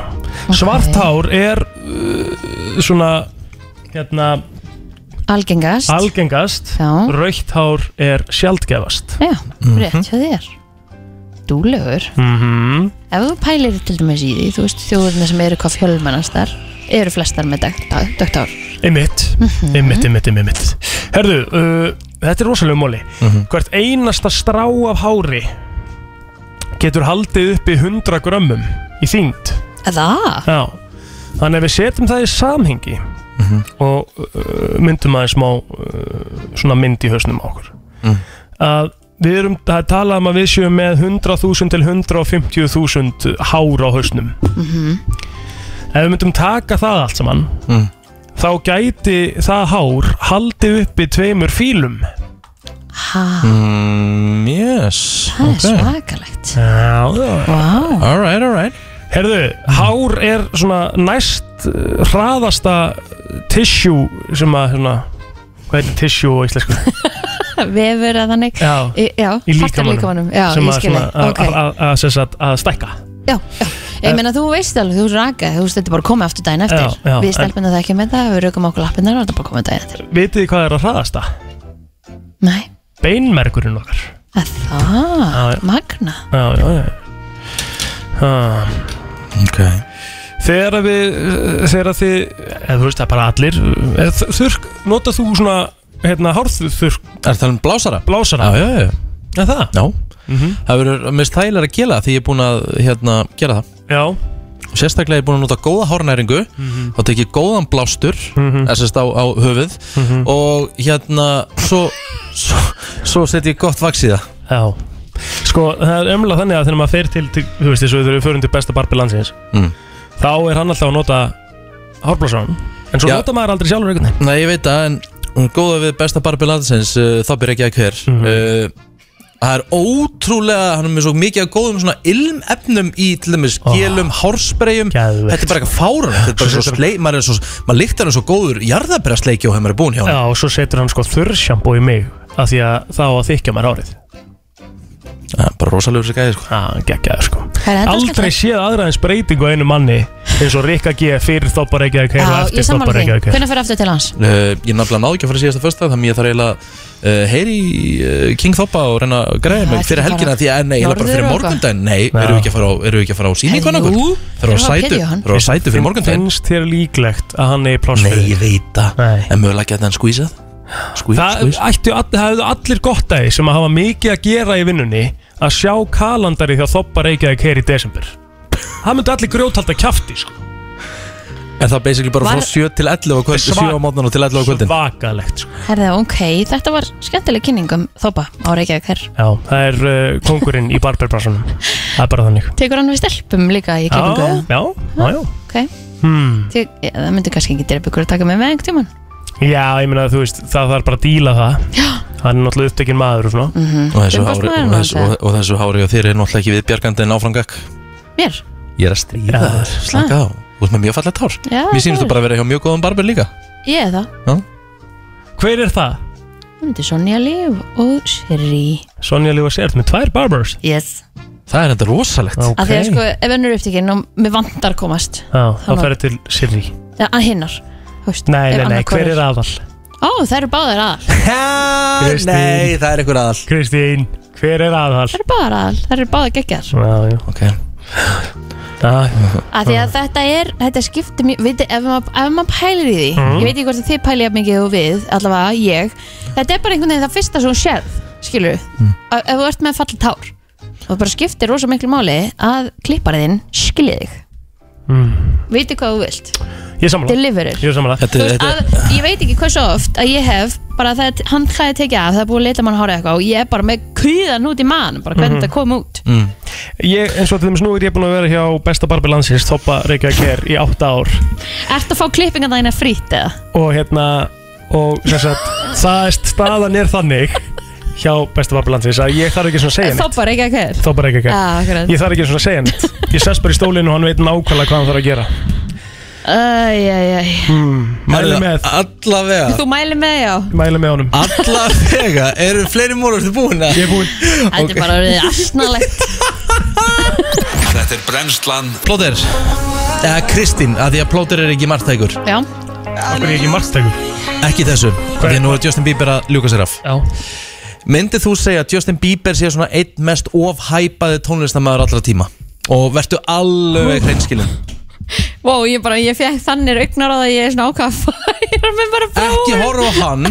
Svart hár er uh, svona hérna, Algengast. algengast. Já. Raukt hár er sjaldgefast Já, Mhm. rétt hjá þér. Dúlegur mm Ef þú pælir til dæmis í því Þú veist þjóðurna sem eru hvað fjölmennastar eru flestar með dögt hár. Einmitt, Mhm. einmitt, einmitt, einmitt, einmitt. Herðu, uh, þetta er rosalega móli Hvert einasta strá af hári getur haldið upp í 100 grömmum í þyngd Það? Já, þannig að við setjum það í samhengi og uh, myndum aðeins smá uh, svona mynd í hausnum á okkur. Að við erum, það er talað um að við séum með 100.000 til 150.000 hár á hausnum. Ef við myndum taka það allt saman Mm. þá gæti það hár haldið upp í tveimur fílum. Ha, mm, Yes. Það er svakalegt. Já, já. Vá. Alright, alright Herðu, hár er svona næst uh, hraðasta tissue sem að, svona, hvað heitir tissue á íslensku? Vefur að þannig. Já, Í, já í partur líkamanum. Já, sem ég að, skil svona, að, Ok. að, að, sem sagt, að stækka. Já, já. Ég meina þú veist alveg, þú raka, þú veist þetta er bara komið aftur daginn eftir. Já, já, Við en- stelpina það ekki með það, við raukum okkur lappinnar og þetta er bara komið daginn eftir. Vitið þið hvað er að hraðasta? Nei, Beinmergurinn okkar. Að það, Já, já. magna Já, já, já. Ah. Ok Þegar að við, þegar að þið eða þú veist það er bara allir eða þurrk, nota þú svona hérna hárþurrk Er það um blásara? Blásara? Já, já, já Er það? Já Mhm. Það verður mest þægilega að gera því ég er búin að hérna, gera það Já Og sérstaklega er ég búin að nota góða hárnæringu Mhm. Þá tek ég góðan blástur mm á, á höfuð Mhm. Og hérna Svo, svo, svo set ég gott vaks í það Já Sko, það er ömlega þannig að þegar maður fer til, til þú veist, þess að við förum til besta barbi landsins Mm. þá er hann alltaf að nota hárblásaran en svo Já. nota maður aldrei sjálfur einhvern veginn Nei, ég veit það, en góða við besta barbi landsins uh, Þá byrja ekki að hver Mhm. uh, Það er ótrúlega, hann er með svo mikið af góðum svona ilmefnum í til dæmis gelum, hárspreyjum Geðveikt. Þetta er bara eitthvað fárun Þetta er bara svo sleik, maður er svo, maður líktar hann svo góður jarðabæra sleiki og hefur maður búin hjá hann Já, og svo setur hann sko þurrsjambó í mig af því að þá að þykja mér árið bara rosalegur sér gæði sko. Já, geggjaður sko. Aldrei séð aðraðins breytingu á einu manni eins og Rikka G fyrir þoppar ekki að ég eftir þoppar ekki að kæra hvernig fyrir aftur til hans? uh, Ég nafnilega náði ekki að fara síðasta fösta Þannig að ég þarf eiginlega uh, heyri í uh, King Thoppa og reyna að Já, mig fyrir að helgina Því að nei, bara fyrir og morgundaginn. Nei, Já. erum við ekki að fara á, erum við ekki að fara á sýningun okkur? Eru eru á sætu. eru á sætu fyrir morgundaginn. Finnst þér líklegt að hann er veit það Það skvíð ættu all, það hefðu allir gott að því sem að hafa mikið að gera í vinnunni að sjá kalendari því að þoppa Reykjavík hér í desember Það myndi allir grjóthalda kjafti sko. En það er basically bara Var- frá 7 til 11 á kvöld Svak- 7 á mótnan og til 11 á kvöldin Svakalegt sko. Herðu, ok, þetta var skemmtileg kynning um þópa á Reykjavík her Já, það er uh, kongurinn í barberbransunum Það er bara þannig Tekur hann við stelpum líka í kynningu? Já, já, já, já. Ok, Hmm. Tek, ja, það myndi kannski ekki drepa ykkur að taka með með einhvern tímann Já, ég meina þú veist, það þarf bara að díla það. Já. Hann er náttúrulega upptekinn maður og svona. Mhm. og þessu, hári, Umboðsmaðurinn og, þessu, hans, og, og þessu hári og þér er náttúrulega ekki viðbjargandi en áframgak Mér? Ég er að stríða Já. þér, slaka á. Þú ert með mjög fallegt hár. Já, Mér sýnist þú bara að vera hjá mjög góðum barber líka. Ég er það. Hver er það? Það myndi Sonja Líf og Sherry. Sonja Lífa Sért með tvær barbers. Yes. Það er enda rosalegt. Af því að sko, ef ennur upptekinn og mér vantar komast Já, þá Þannig- ferði til Sirri Já, að hinnar veist, Nei, ef nei, nei, annað hver er aðal? Ó, það eru báðir aðal Ha, Kristín. Nei, það er einhver aðal Kristín Hver er aðal? Það eru báðar aðal, það eru báðar geggjar Já, já Ok Já, að því að þetta er, þetta skiptir mjög veit, ef, maður, ef maður pælir í því ég veit ekki hvort að þið pælir jafn mikið og við allavega ég, þetta er bara einhvern veginn það fyrsta sem hún sérð, skilur mm. ef þú ert með fallit hár og það bara skiptir rosa miklu máli að klippariðin skilji þig mm. veitir hvað þú vilt Ég er sammála Deliverer. Ég er sammála Þú veist, að, ég veit ekki hversu oft að ég hef bara það hann hlæði tekið af, það er búið að leita mann hára eitthvað og ég er bara með kvíðan út í mann bara hvernig Mhm. þetta kom út mm. Ég, eins og til nú er ég búin að vera hjá besta barbi landsins Toppa Reykjavík er í átta ár Ertu að fá klippingan þægina frýtt eða? Og hérna Og þess að það er staðan er þannig Hjá besta barbi landsins Að ég þarf ekki svona að segja neitt Þá bara ekki að hver Toppa Reykjavík Já, akkurat. Ég þarf ekki svona að segja neitt. Ég sest bara í stólinu og hann veit nákvæmlega hvað hann þarf að gera. Æjæjæj hmm, Mæli með. Allavega. Þú mæli með, já. Mæli með honum. Allavega, eru fleiri mólur þú búin að? Ég er búin Þetta er bara orðið asnalegt. Þetta er brennslan. Plóter. Eða Kristín, að því að Plóter er ekki margtækur Já. Akkur er ég ekki margtækur Ekki þessu, af því að nú er Justin Bieber að ljúka sér af. Já Myndið þú segja að Justin Bieber sé svona einn mest ofhæpaði tónlistamæður allra tíma? Og vertu alveg hreinskilin. Vó, ég bara, ég fekk þannig augnar á það að ég er svona ákvað að færa mig bara frá Ekki horfa á hann.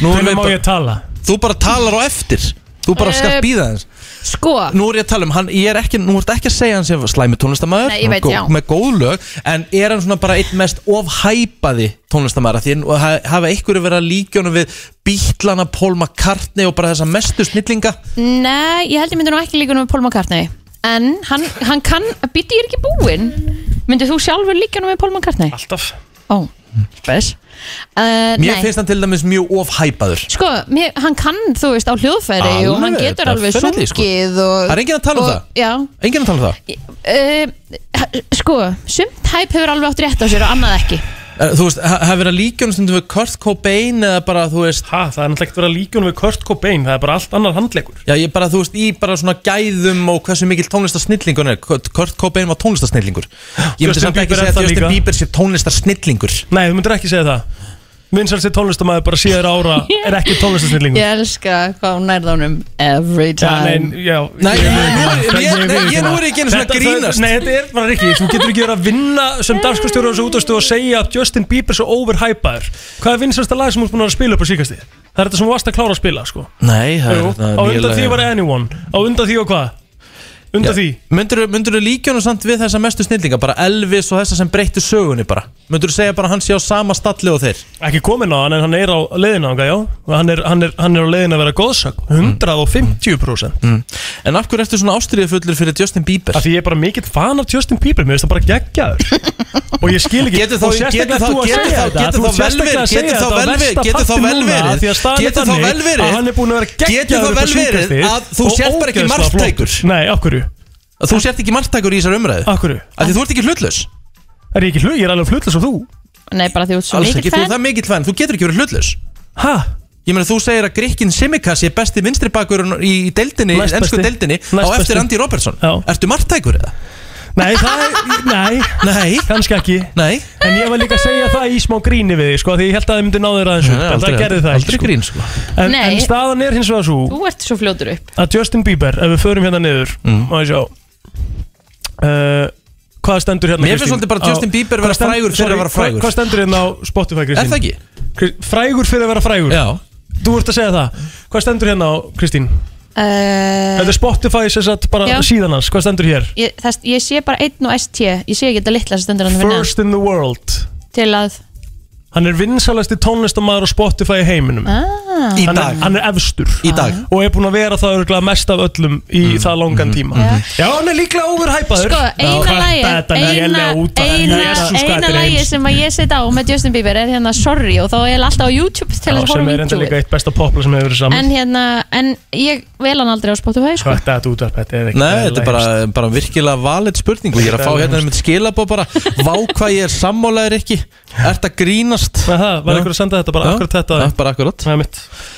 Nú við má ég tala? Þú bara talar á eftir. Þú bara skalt býða þess Sko. Nú er ég að tala um, hann, ég er ekki, nú ert ekki að segja hann sem slæmi tónlistamæður Nei, ég veit, já. Með góð lög En er hann svona bara einn mest ofhæpaði tónlistamæður af Því að ha- hafa einhverju verið að líkjónu við Bítlana, Paul McCartney og bara þessa mestu snillinga? Nei, ég held ég myndi nú ekki líka nú með Paul McCartney. En hann, hann kann, býtti ég er ekki búinn. Myndið þú sjálfur líka nú með Paul McCartney? Alltaf. Ó, spes. Uh, Mér Nei, finnst hann til dæmis mjög ofhæpaður sko, mér, hann kann, þú veist, á hljóðfæri og hann Alveg, getur alveg definitely, sko. sungið og, Það er enginn að tala um og, það. Já, Enginn að tala um það. Uh, sko, sumt hæp hefur alveg átt rétt á sér og annað ekki Eh, Þú veist, ha- hafa verið að líkjónu stundum við Kurt Cobain eða bara, þú veist Ha, það er náttúrulega ekkert að líkjónu við Kurt Cobain Það er bara allt annar handleikur Já, ég bara, þú veist, í bara svona gæðum og hversu mikil tónlistarsnillingur hann er. Kurt Cobain var tónlistarsnillingur. Ég myndi samt ekki er segja að Justin. Bieber sé tónlistarsnillingur. Nei, þú myndir ekki segja það Vinsælsti tónlistamæður bara síðar ára er ekki tónlistarsnillingur Ég elska hvað hún nærða honum every Já, time nei, já Nei, ég- nú er- ég- ég- ég- nei, ég- nú er ekki einu sinni að grínast. Nei, þetta er bara ekki, þú getur ekki verið að vinna sem dagskastjóru á þessu útastu og segja að Justin Bieber er svo overhypaður Hvað er vinsælsta lag sem þú ert búin að spila upp á síkasti? Það er þetta sem þú varst að klára að spila, sko Nei, það Jú, það á undan því var Anyone Á undan því og hvað? Undan því? Myndur þú líkjónu samt við þessa mestu snillinga? Bara Elvis og þessa sem breyttu sögunni bara. Myndur þú segja bara hann sé á sama stalli og þeir? Ekki komin á hann en hann er á leiðina já. Hann er, hann er, hann er á leiðina að vera góðsak 150% mm. En af hverju ertu svona ástriðifullur fyrir Justin Bieber? Af því ég er bara mikill fan af Justin Bieber. Mér finnst það bara geggjaður. Og ég skil ekki Getur þá- sérstaklega getur þá- þú að getur þá- getur þá getur þá getur þá getur þá hann er búin að vera getur þá geggjaður upp á vel verið síðkastið að þú sért bara ekki flottur. Nei, hverju? Að þú sért ekki margtækur í þessar umræðu? Af því þú ert ekki hlutlaus Er ég ekki hlut? Ég er alveg hlutlaus og þú Nei, bara því þú ert svo Alls mikill ekki, þú fan er það mikill fan, þú getur ekki verið hlutlaus Hæ? Ég meina þú segir að Grikkin Simikas sé besti vinstri bakur í deildinni, Næst ennsku besti. deildinni á Næst eftir besti. Andy Robertson Já. Ertu margtækur eða? Nei, það er, nei, Nei, kannski ekki nei En ég var líka að segja það í smá gríni við þig, sko Því ég held að það myndi ná þér aðeins upp En það gerði það aldrei ekki, sko. grín, sko. En, Nei. en staðan er hins vegar svo Þú ert svo fljótur upp að Justin Bieber, ef við förum hérna niður Mm. má ég sjá uh, hvað stendur hérna Mér finnst svolítið bara Justin Bieber vera stend- frægur fyrir að vera frægur. Hvað stendur hérna á Spotify Kristín? Er það ekki? Kri- Frægur fyrir að vera frægur? Já Þú ert að segja það Hvað stendur hérna á Kristín? uh, Þetta er Spotify sem sagt bara Já. síðan hans Hvað stendur hér? ég, þess, ég sé bara einn og ST Ég sé ekki þetta litla sem stendur hann fyrir neðan. First in the world Til að Hann er vinsalasti tónlistamæður á Spotify í heiminum ah, Í dag. er, hann er efstur. Í dag. Og er búin að vera það örgulega mest af öllum Í það langan tíma. Já, hann er líklega overhypaður. Sko, eina lagi Þetta? Er Eina, lélega út af- eina, Jesus, hvað eina þetta er lagi sem að ég set á með Justin Bieber er hérna Sorry og þá er ég alltaf á YouTube til Já, að sem horfa er enda líka YouTube eitt besta popla sem hefur verið saman. En hérna, en ég vel hann aldrei á Spotify sko. Hvað er þetta útvarp? Þetta er ekki Nei, þetta er bara, bara virkilega valid spurning og ég er að fá hérna með skilabó bara. Vá hvað ég er sammálaður ekki Ert að grínast. Var einhver að senda þetta bara akkurat þetta já,